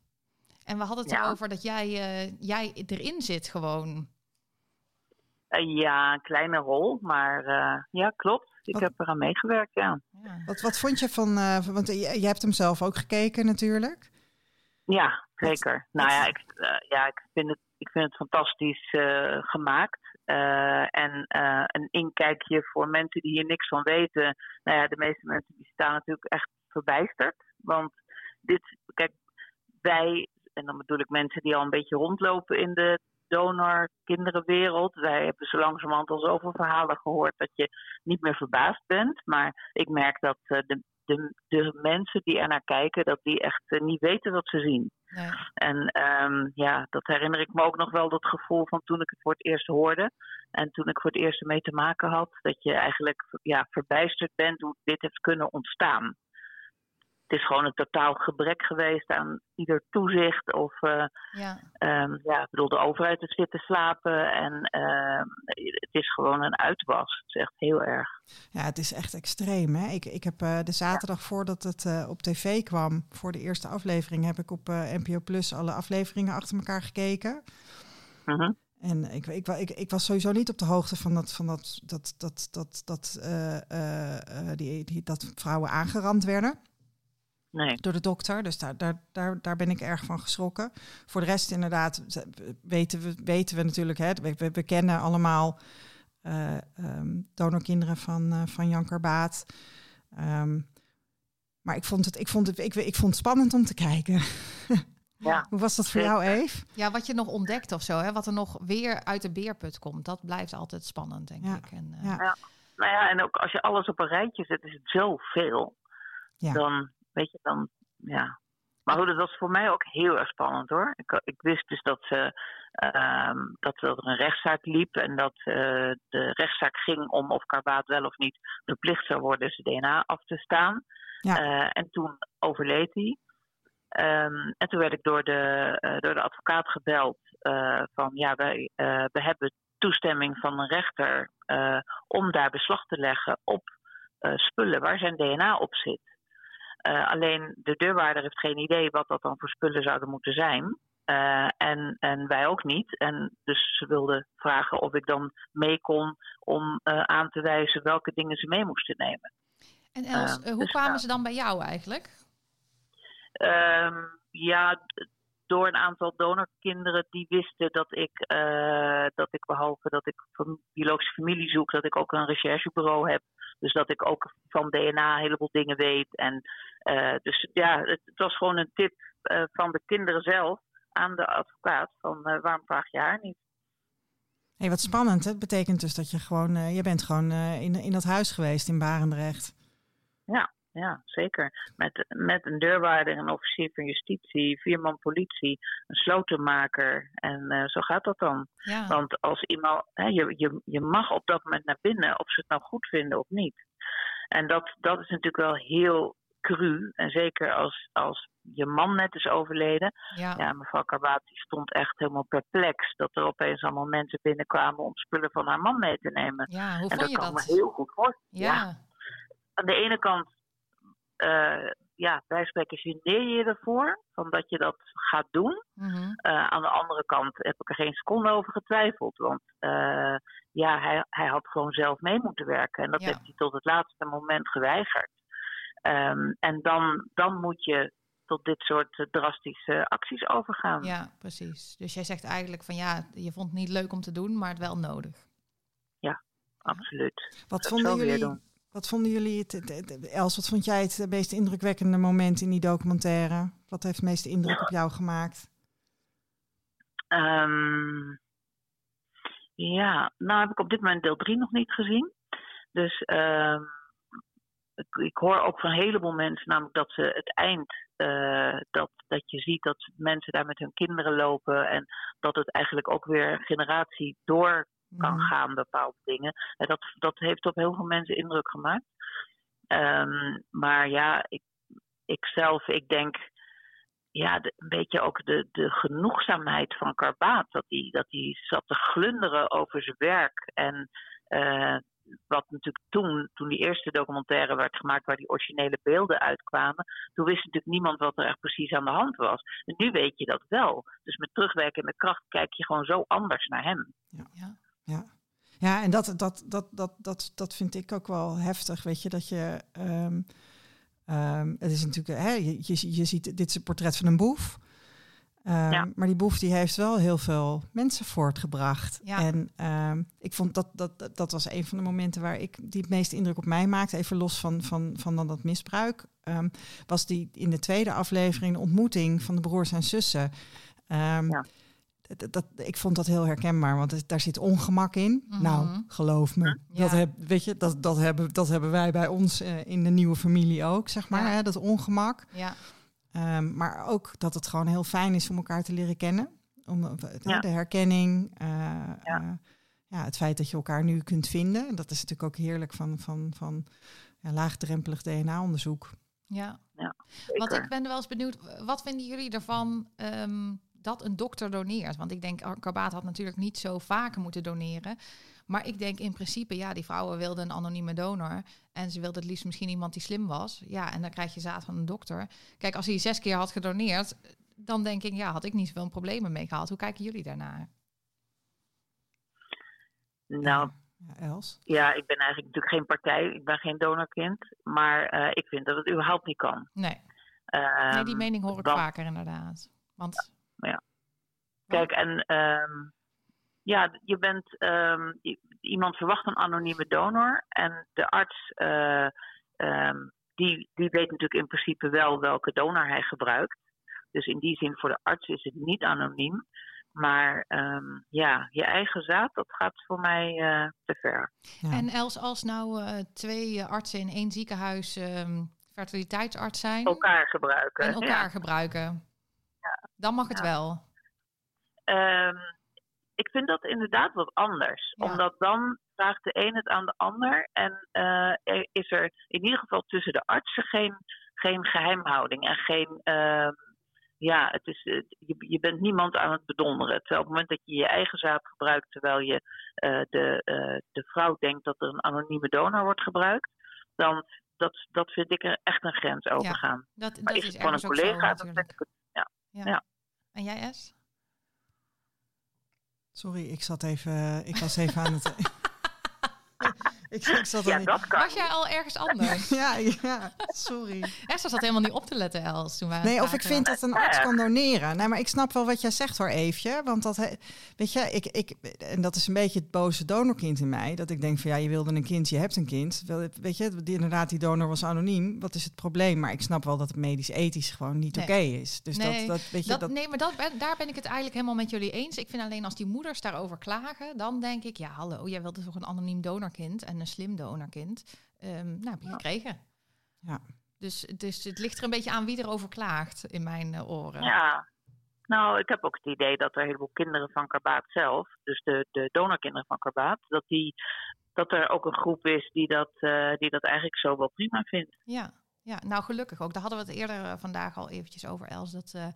En we hadden het ja. erover dat jij, uh, jij erin zit gewoon. Uh, ja, een kleine rol, maar uh, ja, klopt. Ik wat, heb eraan meegewerkt, ja. ja. Wat, wat vond je van, want je, je, hebt hem zelf ook gekeken natuurlijk. Ja, zeker. Wat, nou ja, ik, ja ik, vind het, ik vind het fantastisch gemaakt. en een inkijkje voor mensen die hier niks van weten. Nou ja, de meeste mensen die staan natuurlijk echt verbijsterd. Want dit, kijk, wij en dan bedoel ik mensen die al een beetje rondlopen in de donor-kinderenwereld. Wij hebben zo langzamerhand al zoveel verhalen gehoord dat je niet meer verbaasd bent. Maar ik merk dat uh, de, de, de, mensen die er naar kijken, dat die echt uh, niet weten wat ze zien. Nee. En um, ja, dat herinner ik me ook nog wel, dat gevoel van toen ik het voor het eerst hoorde. En toen ik voor het eerst mee te maken had, dat je eigenlijk ja, verbijsterd bent hoe dit heeft kunnen ontstaan het is gewoon een totaal gebrek geweest aan ieder toezicht. Of uh, ja. Um, ja, ik bedoel, de overheid heeft zitten slapen. En uh, het is gewoon een uitwas. Het is echt heel erg. Ja, het is echt extreem. Hè? Ik, ik heb uh, de zaterdag ja. voordat het uh, op tv kwam, voor de eerste aflevering, heb ik op NPO Plus alle afleveringen achter elkaar gekeken. -huh. Mhm. En ik, ik, ik, ik, was sowieso niet op de hoogte van dat, van dat, dat, dat, dat, dat, die, die, dat vrouwen aangerand werden. Nee. Door de dokter. Dus daar, daar, daar, daar ben ik erg van geschrokken. Voor de rest, inderdaad, weten we, weten we natuurlijk. Hè, we, we kennen allemaal uh, um, donorkinderen van, uh, van Jan Karbaat. Um, maar ik vond, het, ik, vond het, ik, ik vond het spannend om te kijken. Ja. Hoe was dat voor jou, Eve? Ja, wat je nog ontdekt of zo, hè? wat er nog weer uit de beerput komt, dat blijft altijd spannend, denk ja. ik. En, uh... ja. ja. Nou ja, en ook als je alles op een rijtje zet, is het zoveel. Ja. Dan weet je, dan ja. Maar goed, dat was voor mij ook heel erg spannend hoor. Ik, ik wist dus dat, ze, ehm, dat er een rechtszaak liep en dat uh, de rechtszaak ging om of Karbaat wel of niet verplicht zou worden zijn DNA af te staan. Ja. Uh, en toen overleed hij. Um, en toen werd ik door de, uh, door de advocaat gebeld van ja, wij we hebben toestemming van een rechter om daar beslag te leggen op spullen waar zijn DNA op zit. Uh, alleen de deurwaarder heeft geen idee wat dat dan voor spullen zouden moeten zijn. Uh, en, en wij ook niet. En dus ze wilden vragen of ik dan mee kon om uh, aan te wijzen welke dingen ze mee moesten nemen. En Els, hoe dus, kwamen ze dan bij jou eigenlijk? Um, ja, door een aantal donorkinderen die wisten dat ik, dat ik behalve dat ik biologische familie zoek, dat ik ook een recherchebureau heb. Dus dat ik ook van DNA een heleboel dingen weet. En uh, dus ja, het, het, was gewoon een tip uh, van de kinderen zelf aan de advocaat van waarom vraag je haar niet? Hey, wat spannend. Het betekent dus dat je gewoon, je bent gewoon in, in dat huis geweest in Barendrecht. Ja, ja, zeker. Met, met een deurwaarder, een officier van justitie, vier man politie, een slotenmaker. En uh, zo gaat dat dan. Ja. Want als iemand, hè, je, je, je mag op dat moment naar binnen, of ze het nou goed vinden of niet. En dat, dat is natuurlijk wel heel cru. En zeker als, als je man net is overleden. Ja, ja mevrouw Karbati stond echt helemaal perplex. Dat er opeens allemaal mensen binnenkwamen om spullen van haar man mee te nemen. Ja, hoe en vond dat je kan dat? me heel goed. Ja. ja. Aan de ene kant uh, ja, wij spreken geneer je ervoor, van dat je dat gaat doen. Mm -hmm. uh, aan de andere kant heb ik er geen seconde over getwijfeld. Want uh, ja, hij, hij had gewoon zelf mee moeten werken. En dat Ja. heeft hij tot het laatste moment geweigerd. Um, en dan, dan moet je tot dit soort eh, drastische acties overgaan. Ja, precies. Dus jij zegt eigenlijk van ja, je vond het niet leuk om te doen, maar het wel nodig. Absoluut. Wat Dat vonden jullie, doen. Wat vonden jullie het, Els, wat vond jij het meest indrukwekkende moment in die documentaire? Wat heeft het meeste indruk op jou gemaakt? Ehm, ja, nou heb ik op dit moment deel 3 nog niet gezien. Dus ehm, ik, hoor ook van een heleboel mensen namelijk dat ze het eind, eh, dat, dat je ziet dat mensen daar met hun kinderen lopen en dat het eigenlijk ook weer generatie door kan Mhm. gaan, bepaalde dingen. En dat, dat heeft op heel veel mensen indruk gemaakt. Ehm, maar ja, ik, ik zelf, ik denk, ja, de- een beetje ook de, de genoegzaamheid van Karbaat. Dat hij dat hij zat te glunderen over zijn werk. En eh, wat natuurlijk toen, toen die eerste documentaire werd gemaakt, waar die originele beelden uitkwamen, toen wist natuurlijk niemand wat er echt precies aan de hand was. En nu weet je dat wel. Dus met terugwerkende kracht kijk je gewoon zo anders naar hem. Ja. Ja, ja en dat, dat, dat, dat, dat, dat vind ik ook wel heftig. Weet je, dat je. ehm, ehm, het is natuurlijk. Hè, je, je, je ziet, dit is een portret van een boef. Ehm, Ja. Maar die boef die heeft wel heel veel mensen voortgebracht. Ja. En ik vond dat, dat, dat, was een van de momenten waar ik die het meeste indruk op mij maakte. Even los van, van, van dan dat misbruik. was die in de tweede aflevering de ontmoeting van de broers en zussen. Ja. Dat, ik vond dat heel herkenbaar, want het- daar zit ongemak in. Mhm. Nou, geloof me. Ja. Dat, heb, weet je, dat, dat, hebben, dat hebben wij bij ons eh, in de nieuwe familie ook, zeg maar. Ja. Hè, dat ongemak. Ja. Ehm, maar ook dat het gewoon heel fijn is om elkaar te leren kennen. Om, eh, de- Ja. De herkenning. eh, Ja. ja, het feit dat je elkaar nu kunt vinden. En dat is natuurlijk ook heerlijk van, van, van ja, laagdrempelig DNA-onderzoek. ja. Zeker. Want ik ben wel eens benieuwd, wat vinden jullie ervan ehm, dat een dokter doneert? Want ik denk, Karbaat had natuurlijk niet zo vaak moeten doneren. Maar ik denk in principe, ja, die vrouwen wilden een anonieme donor. En ze wilden het liefst misschien iemand die slim was. Ja, en dan krijg je zaad van een dokter. Kijk, als hij zes keer had gedoneerd, dan denk ik, ja, had ik niet zoveel problemen mee gehad. Hoe kijken jullie daarnaar? Nou, Ja, Els? ja, ik ben eigenlijk natuurlijk geen partij. Ik ben geen donorkind. Maar eh, ik vind dat het überhaupt niet kan. Nee, Ehm, nee die mening hoor ik vaker inderdaad. Want Kijk, en ehm, ja, je bent ehm, iemand verwacht een anonieme donor en de arts eh, ehm, die, die weet natuurlijk in principe wel welke donor hij gebruikt. Dus in die zin voor de arts is het niet anoniem. Maar ehm, ja, je eigen zaad, dat gaat voor mij eh, te ver. Ja. En Els, als nou eh, twee artsen in één ziekenhuis ehm, fertiliteitsarts zijn. Elkaar gebruiken. En elkaar gebruiken. Dan mag het wel. Um, ik vind dat inderdaad wat anders. Omdat dan vraagt de een het aan de ander. En uh, er is er in ieder geval tussen de artsen geen, geen geheimhouding en geen. Uh, ja, het is, je, je bent niemand aan het bedonderen. Terwijl op het moment dat je je eigen zaad gebruikt, terwijl je uh, de, de vrouw denkt dat er een anonieme donor wordt gebruikt, dan dat, dat vind ik er echt een grens overgaan. Ja, dat, maar dat is, is gewoon een collega, zo, dan vind ik het. Ja. En jij, S? Sorry, ik zat even, ik was even aan het. Ik, ik zat ja, dat kan. Was jij al ergens anders? ja, ja, sorry. Esther zat helemaal niet op te letten, Els. Toen nee, of ik vind dat een arts kan doneren. Nee, maar ik snap wel wat jij zegt hoor, Eefje. Want dat, weet je, ik, ik, en dat is een beetje het boze donorkind in mij. Dat ik denk van ja, je wilde een kind, je hebt een kind. Weet je, die, inderdaad, die donor was anoniem. Wat is het probleem? Maar ik snap wel dat het medisch-ethisch gewoon niet oké is. Dus nee, dat, dat, weet je, dat, dat... Nee, maar dat, daar ben ik het eigenlijk helemaal met jullie eens. Ik vind alleen als die moeders daarover klagen, dan denk ik, ja, hallo, jij wilde toch een anoniem donorkind en een slim donorkind. Um, nou, heb je gekregen. Ja. Dus, dus het ligt er een beetje aan wie erover klaagt in mijn uh, oren. Ja, nou, ik heb ook het idee dat er een heleboel kinderen van Karbaat zelf, dus de, de donorkinderen van Karbaat, dat, die, dat er ook een groep is die dat, uh, die dat eigenlijk zo wel prima vindt. Ja, ja, nou gelukkig ook. Daar hadden we het eerder uh, vandaag al eventjes over, Els. Dat uh,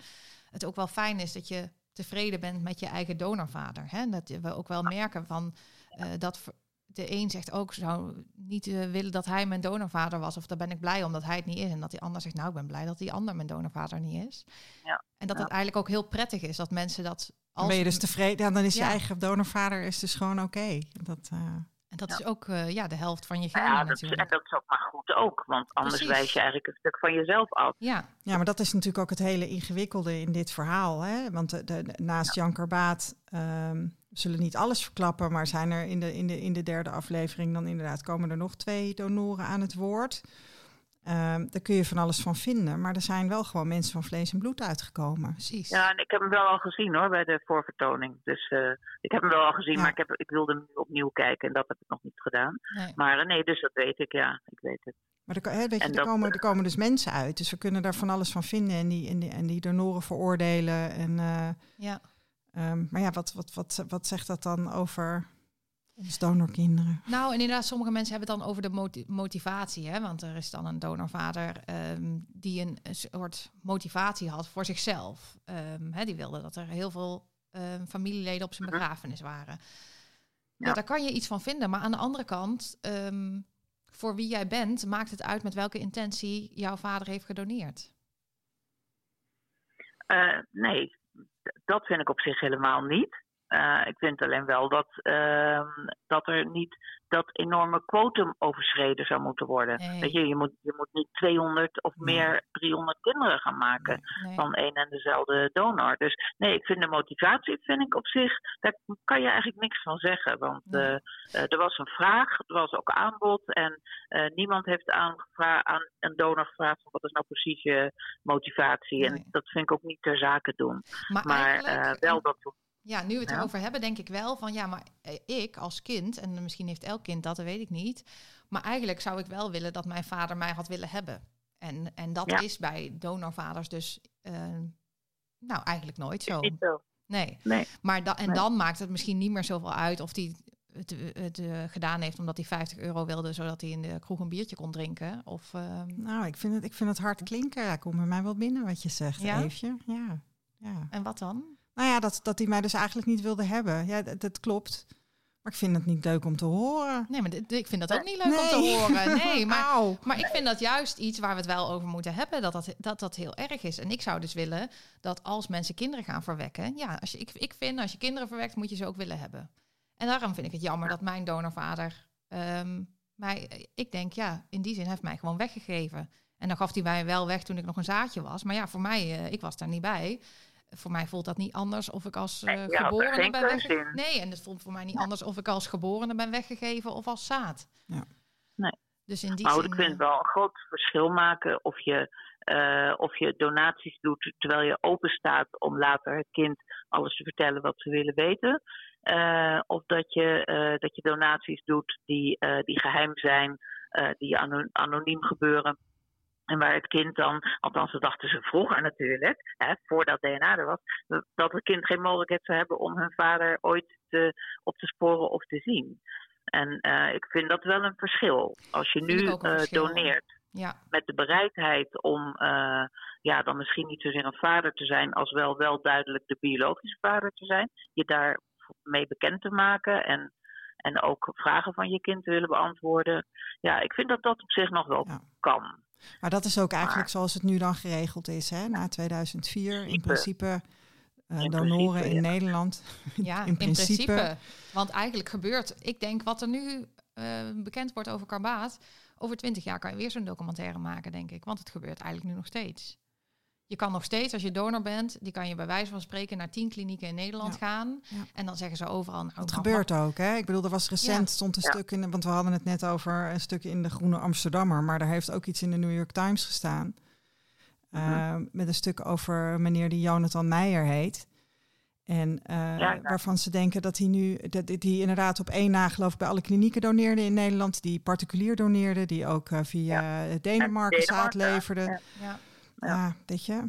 het ook wel fijn is dat je tevreden bent met je eigen donorvader. Hè? Dat we ook wel merken van dat de een zegt ook, zou niet uh, willen dat hij mijn donorvader was. Of daar ben ik blij omdat hij het niet is. En dat die ander zegt, nou, ik ben blij dat die ander mijn donorvader niet is. Ja. En dat het eigenlijk ook heel prettig is dat mensen dat... Als dan ben je dus tevreden, ja, dan is je eigen donorvader is dus gewoon oké. Dat... Uh... En dat is ook uh, ja, de helft van je genen ja, dat natuurlijk. Is, en dat is ook maar goed ook, want anders Precies. wijs je eigenlijk een stuk van jezelf af. Ja. ja, maar dat is natuurlijk ook het hele ingewikkelde in dit verhaal. Hè? Want de, de, naast Jan Karbaat um, zullen niet alles verklappen, maar zijn er in de, in, de, in de derde aflevering dan inderdaad komen er nog twee donoren aan het woord. Um, daar kun je van alles van vinden, maar er zijn wel gewoon mensen van vlees en bloed uitgekomen. Precies. Ja, en ik heb hem wel al gezien hoor, bij de voorvertoning. Dus uh, ik heb hem wel al gezien, ja. maar ik, heb, ik wilde hem opnieuw kijken en dat heb ik nog niet gedaan. Nee. Maar uh, nee, dus dat weet ik, ja, ik weet het. Maar er, hè, weet je, er, dat, komen, er komen dus mensen uit, dus we kunnen daar van alles van vinden en die, en die, en die donoren veroordelen. En, uh, ja. Um, maar ja, wat, wat, wat, wat zegt dat dan over ons donorkinderen? Nou, en inderdaad, sommige mensen hebben het dan over de motivatie. Hè? Want er is dan een donorvader um, die een, een, soort motivatie had voor zichzelf. Um, hè, die wilde dat er heel veel familieleden op zijn begrafenis waren. Ja. ja. daar kan je iets van vinden. Maar aan de andere kant, voor wie jij bent, maakt het uit met welke intentie jouw vader heeft gedoneerd. Uh, nee, dat vind ik op zich helemaal niet. Uh, ik vind alleen wel dat, uh, dat er niet dat enorme quotum overschreden zou moeten worden. Nee. Weet je, je moet, je moet niet 200 of nee. meer 300 kinderen gaan maken nee. van één en dezelfde donor. Dus nee, ik vind de motivatie vind ik op zich, daar kan je eigenlijk niks van zeggen. Want uh, er was een vraag, er was ook aanbod en niemand heeft aan, aan een donor gevraagd van wat is nou precies je motivatie. En dat vind ik ook niet ter zake doen. Maar, maar wel dat ja, nu we het ja. erover hebben, denk ik wel van ja, maar ik als kind, en misschien heeft elk kind dat, dat weet ik niet. Maar eigenlijk zou ik wel willen dat mijn vader mij had willen hebben. En, en dat ja. is bij donorvaders dus uh, nou eigenlijk nooit zo. Niet zo. Nee. nee. Maar da en nee. dan maakt het misschien niet meer zoveel uit of hij het, het uh, gedaan heeft omdat hij 50 euro wilde, zodat hij in de kroeg een biertje kon drinken. Of, uh... Nou, ik vind, het, ik vind het hard klinken. Ja, komt bij mij wel binnen wat je zegt, ja? Eefje. Ja. ja. En wat dan? Nou ja, dat, dat hij mij dus eigenlijk niet wilde hebben. Ja, dat, dat, klopt. Maar ik vind het niet leuk om te horen. Nee, maar dit, ik vind dat ook niet leuk nee. om te horen. Nee, maar, maar ik vind dat juist iets waar we het wel over moeten hebben. Dat dat, dat dat heel erg is. En ik zou dus willen dat als mensen kinderen gaan verwekken... Ja, als je, ik, ik vind als je kinderen verwekt, moet je ze ook willen hebben. En daarom vind ik het jammer dat mijn donorvader... Um, mij, ik denk, ja, in die zin heeft mij gewoon weggegeven. En dan gaf hij mij wel weg toen ik nog een zaadje was. Maar ja, voor mij, uh, ik was daar niet bij voor mij voelt dat niet anders of ik als uh, nee, geborene ben weggegeven. Nee, en het voelt voor mij niet ja. anders of ik als geborene ben weggegeven of als zaad. Ja. Nee. Dus in die maar zin, ik vind het wel een groot verschil maken of je, uh, of je donaties doet terwijl je open staat om later het kind alles te vertellen wat ze willen weten. Uh, of dat je, dat je donaties doet die, die geheim zijn, die anoniem gebeuren En waar het kind dan, althans dat dachten ze vroeger natuurlijk, hè, voordat DNA er was, dat het kind geen mogelijkheid zou hebben om hun vader ooit te, op te sporen of te zien. En uh, ik vind dat wel een verschil. Als je nu uh, doneert ja. met de bereidheid om uh, ja, dan misschien niet zozeer een vader te zijn, als wel wel duidelijk de biologische vader te zijn, je daar mee bekend te maken en, en ook vragen van je kind te willen beantwoorden. Ja, ik vind dat dat op zich nog wel ja. kan. Maar dat is ook eigenlijk zoals het nu dan geregeld is, hè? na 2004. In principe uh, in donoren principe, in ja. Nederland. Ja, in, principe. in, principe. Want eigenlijk gebeurt, ik denk wat er nu uh, bekend wordt over karbaat, over twintig jaar kan je weer zo'n documentaire maken, denk ik. Want het gebeurt eigenlijk nu nog steeds. Je kan nog steeds, als je donor bent, die kan je bij wijze van spreken naar tien klinieken in Nederland ja. gaan. Ja. En dan zeggen ze overal. Nou, dat gebeurt ook, hè? Ik bedoel, er was recent stond een stuk in, want we hadden het net over een stuk in de Groene Amsterdammer, maar daar heeft ook iets in de New York Times gestaan. Uh, met een stuk over meneer die Jonathan Meijer heet. En uh, waarvan ze denken dat hij nu, dat die inderdaad op één na geloof ik bij alle klinieken doneerde in Nederland, die particulier doneerde, die ook uh, via ja. Denemarken zaad leverde. Ja. Ja, weet je.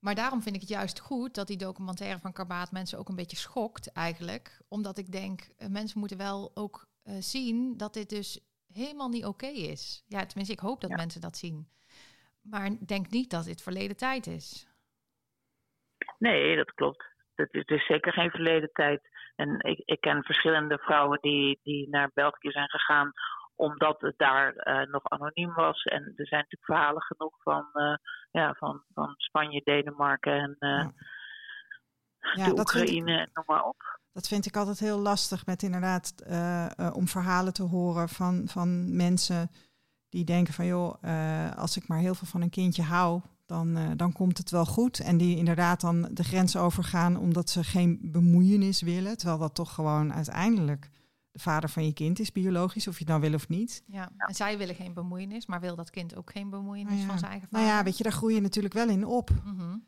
Maar daarom vind ik het juist goed dat die documentaire van Karbaat mensen ook een beetje schokt eigenlijk. Omdat ik denk, uh, mensen moeten wel ook zien dat dit dus helemaal niet oké okay is. Ja, tenminste, ik hoop dat mensen dat zien. Maar denk niet dat dit verleden tijd is. Nee, dat klopt. Het is dus zeker geen verleden tijd. En ik, ik ken verschillende vrouwen die, die naar België zijn gegaan omdat het daar uh, nog anoniem was. En er zijn natuurlijk verhalen genoeg van, uh, ja, van, van Spanje, Denemarken en uh, ja. Ja, de Oekraïne en noem maar op. Dat vind ik altijd heel lastig met inderdaad om verhalen te horen van, van mensen die denken van joh, als ik maar heel veel van een kindje hou, dan, dan komt het wel goed. En die inderdaad dan de grens overgaan omdat ze geen bemoeienis willen. Terwijl dat toch gewoon uiteindelijk de vader van je kind is, biologisch, of je het nou wil of niet. Ja, en zij willen geen bemoeienis, maar wil dat kind ook geen bemoeienis nou ja. van zijn eigen vader? Nou ja, weet je, daar groei je natuurlijk wel in op. Mm -hmm.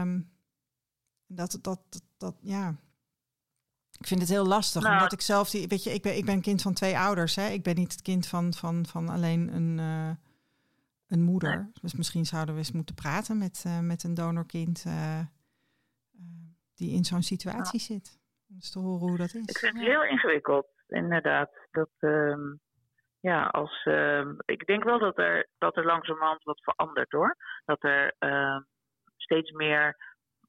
um, dat, dat, dat, dat, ja. Ik vind het heel lastig, nou. omdat ik zelf die, weet je, ik ben, ik ben kind van twee ouders. Hè. Ik ben niet het kind van, van, van alleen een. Uh, een moeder. Dus misschien zouden we eens moeten praten met, uh, met een donorkind uh, uh, die in zo'n situatie ja. zit. Om eens te horen hoe dat is. Ik vind het heel ingewikkeld, inderdaad. Dat, uh, ja, als, ehm, ik denk wel dat er, dat er langzamerhand wat verandert hoor. Dat er ehm, steeds meer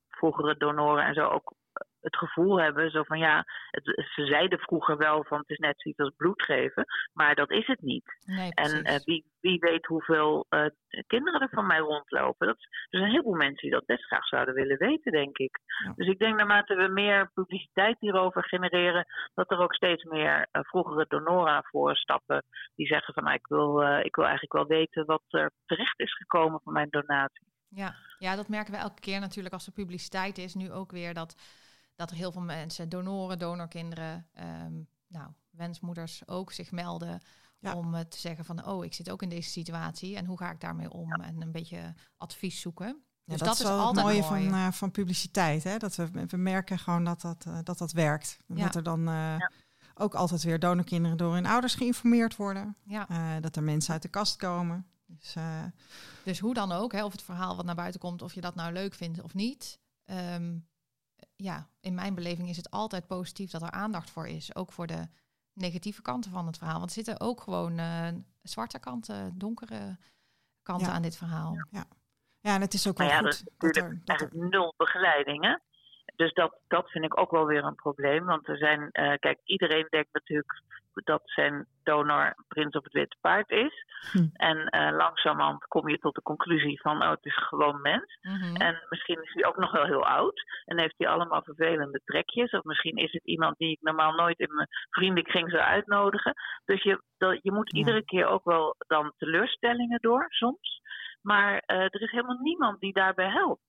vroegere donoren en zo ook het gevoel hebben, zo van ja, het, ze zeiden vroeger wel van het is net zoiets als bloed geven, maar dat is het niet. Nee, en uh, wie, wie weet hoeveel uh, kinderen er van mij rondlopen. Dat, er zijn een heleboel mensen die dat best graag zouden willen weten, denk ik. Ja. Dus ik denk naarmate we meer publiciteit hierover genereren, dat er ook steeds meer uh, vroegere donoren voor stappen die zeggen van nou, ik, wil, ik wil eigenlijk wel weten wat er terecht is gekomen van mijn donatie. Ja. ja, dat merken we elke keer natuurlijk als er publiciteit is. Nu ook weer dat dat er heel veel mensen, donoren, donorkinderen, um, nou, wensmoeders ook zich melden ja. om uh, te zeggen van, oh, ik zit ook in deze situatie en hoe ga ik daarmee om? Ja. En een beetje advies zoeken. Ja, dus dat, dat, is, altijd het mooie mooi. van, uh, van publiciteit. Hè? Dat we, we merken gewoon dat dat, uh, dat, dat werkt. Dat er dan ook altijd weer donorkinderen door hun ouders geïnformeerd worden. dat er mensen uit de kast komen. Dus, dus hoe dan ook, hè, of het verhaal wat naar buiten komt, of je dat nou leuk vindt of niet. Um, ja, in mijn beleving is het altijd positief dat er aandacht voor is. Ook voor de negatieve kanten van het verhaal. Want er zitten ook gewoon uh, zwarte kanten, donkere kanten ja. aan dit verhaal. Ja. ja, en het is ook wel ja, goed. Dat, er, dat er... nul begeleiding, hè? Dus dat, dat vind ik ook wel weer een probleem. Want er zijn, uh, kijk, iedereen denkt natuurlijk dat zijn donor prins op het witte paard is. Hm. En uh, langzamerhand kom je tot de conclusie van, oh, het is gewoon mens. Mm-hmm. En misschien is hij ook nog wel heel oud. En heeft hij allemaal vervelende trekjes. Of misschien is het iemand die ik normaal nooit in mijn vriendenkring zou uitnodigen. Dus je, dat, je moet ja. iedere keer ook wel dan teleurstellingen door, soms. Maar uh, er is helemaal niemand die daarbij helpt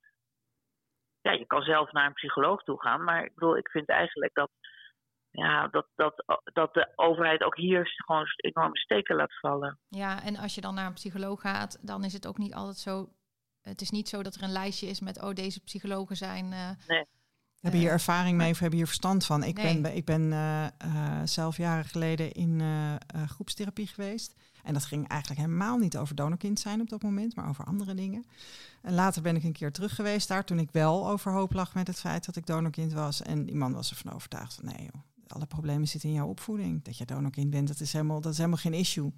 ja, je kan zelf naar een psycholoog toe gaan. Maar ik bedoel, ik vind eigenlijk dat, ja, dat, dat, dat de overheid ook hier gewoon enorme steken laat vallen. Ja, en als je dan naar een psycholoog gaat, dan is het ook niet altijd zo. Het is niet zo dat er een lijstje is met, oh, deze psychologen zijn. Uh, nee. Hebben hier Eh, ervaring mee of hebben hier verstand van? Ik Nee. ben, ik ben eh, zelf jaren geleden in groepstherapie geweest. En dat ging eigenlijk helemaal niet over donorkind zijn op dat moment, maar over andere dingen. En later ben ik een keer terug geweest daar toen ik wel overhoop lag met het feit dat ik donorkind was. En die man was ervan overtuigd van nee joh, alle problemen zitten in jouw opvoeding. Dat je donorkind bent, dat is helemaal, dat is helemaal geen issue.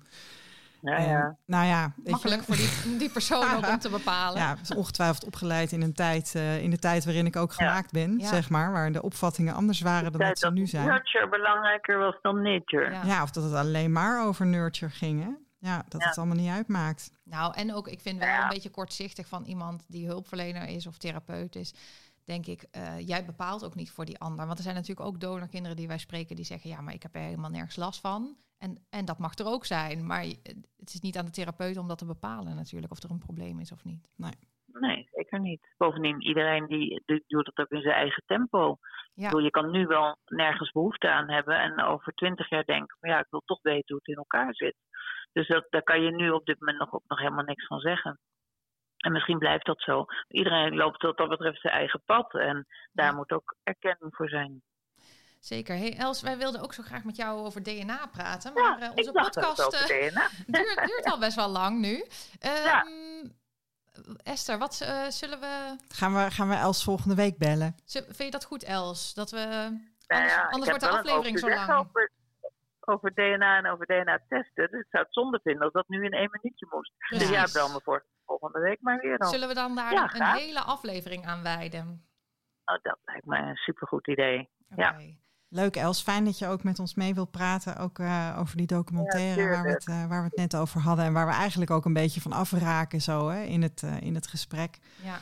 Ja, ja. nou ja, Makkelijk voor die, die persoon ook om te bepalen. ja, is ongetwijfeld opgeleid in een tijd, eh, in de tijd waarin ik ook gemaakt ben, Ja. zeg maar, waar de opvattingen anders waren dan dat ze dat nu zijn. nurture belangrijker was dan nature. Ja. Ja, of dat het alleen maar over nurture ging, hè? Ja, dat Ja. het allemaal niet uitmaakt. Nou, en ook, ik vind wel Ja. een beetje kortzichtig van iemand die hulpverlener is of therapeut is. Denk ik, eh, jij bepaalt ook niet voor die ander. Want er zijn natuurlijk ook donorkinderen die wij spreken die zeggen: Ja, maar ik heb er helemaal nergens last van. En, en dat mag er ook zijn. Maar het is niet aan de therapeut om dat te bepalen, natuurlijk, of er een probleem is of niet. Nee, zeker niet. Bovendien, iedereen die, die doet het ook in zijn eigen tempo. Ja. Bedoel, je kan nu wel nergens behoefte aan hebben en over twintig jaar denken, maar ja, ik wil toch weten hoe het in elkaar zit. Dus dat, daar kan je nu op dit moment nog, ook nog helemaal niks van zeggen. En misschien blijft dat zo. Iedereen loopt wat dat betreft zijn eigen pad en daar Ja. moet ook erkenning voor zijn. Zeker. Hey Els, wij wilden ook zo graag met jou over DNA praten. Ja, Maar eh, onze podcast over DNA. duurt, duurt al best wel lang nu. Ehm, Ja. Esther, wat eh, zullen we. Gaan we, gaan we Els volgende week bellen? Zul- Vind je dat goed, Els? Dat we. Nou Anders, ja, anders wordt de aflevering zo lang. Over, over DNA en over DNA-testen. Dus ik zou het zonde vinden als dat nu in één minuutje moest. Dus ja, Precies. bel me voor volgende week maar weer dan. Zullen we dan daar Ja, een, hele aflevering aan wijden? Oh, dat lijkt mij een supergoed idee. Ja. Leuk Els, fijn dat je ook met ons mee wilt praten. Ook eh, over die documentaire Ja, waar, we het, eh, waar we het net over hadden. En waar we eigenlijk ook een beetje van afraken zo, hè, in, het, eh, in het gesprek. Ja.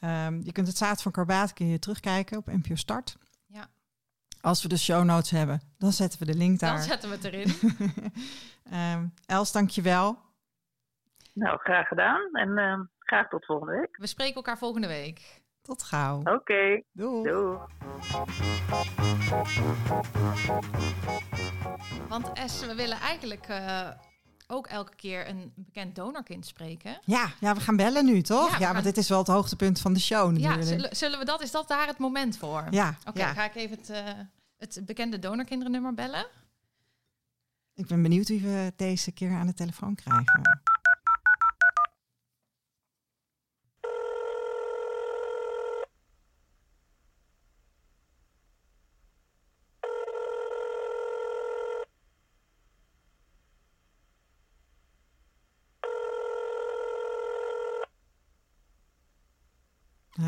Ehm, je kunt het Zaad van Karbaat kun je terugkijken op NPO Start. Ja. Als we de show notes hebben, dan zetten we de link Dan daar. zetten we het erin. Ehm, Els, dank je wel. Nou, graag gedaan. En ehm, graag tot volgende week. We spreken elkaar volgende week. Tot gauw. Oké, Doei. doei. Want Es, we willen eigenlijk eh, ook elke keer een bekend donorkind spreken. Ja, ja, we gaan bellen nu, toch? Ja, Ja, gaan- want dit is wel het hoogtepunt van de show Ja, natuurlijk. zullen, zullen we dat? Is dat daar het moment voor? Ja, Oké, ja. ga ik even het, eh, het bekende donorkindernummer bellen. ik ben benieuwd wie we deze keer aan de telefoon krijgen.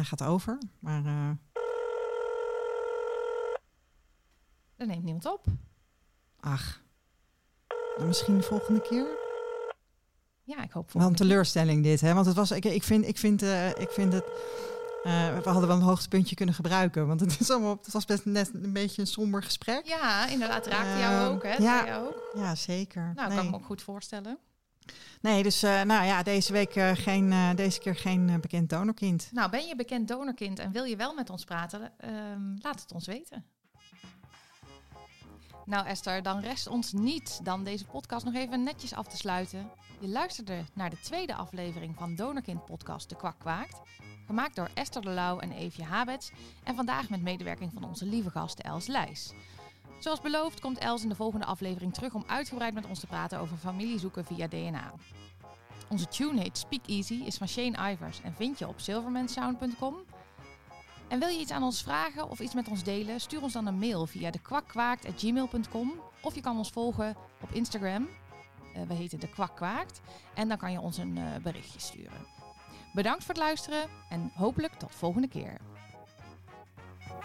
Hij gaat over, maar eh, Er neemt niemand op. ach, dan misschien de volgende keer? Ja, ik hoop Wel een teleurstelling dit, hè? Want het was, ik, ik vind, ik vind, eh, ik vind het. eh, we hadden wel een hoogtepuntje kunnen gebruiken, want het, is allemaal, het was best net een beetje een somber gesprek. Ja, inderdaad. Raakte jou Ehm, ook, hè? ja. Ja. Jou ook. Ja, zeker. Nou, nee. kan ik me ook goed voorstellen. Nee, dus eh, nou ja, deze week eh, geen, eh, deze keer geen bekend donorkind. Nou, ben je bekend donorkind en wil je wel met ons praten? Ehm, laat het ons weten. Nou Esther, dan rest ons niet dan deze podcast nog even netjes af te sluiten. Je luisterde naar de tweede aflevering van Donorkind podcast De Kwak Kwaakt. Gemaakt door Esther de Lauw en Eefje Habets. En vandaag met medewerking van onze lieve gast Els Lijs. Zoals beloofd komt Els in de volgende aflevering terug om uitgebreid met ons te praten over familiezoeken via DNA. Onze tune heet Speak Easy, is van Shane Ivers en vind je op silvermansound.com. En wil je iets aan ons vragen of iets met ons delen? Stuur ons dan een mail via dekwakkwaakt.gmail.com of je kan ons volgen op Instagram. Eh, we heten De Kwak Kwaakt. En dan kan je ons een eh, berichtje sturen. Bedankt voor het luisteren en hopelijk tot volgende keer.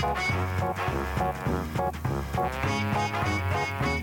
Thank you.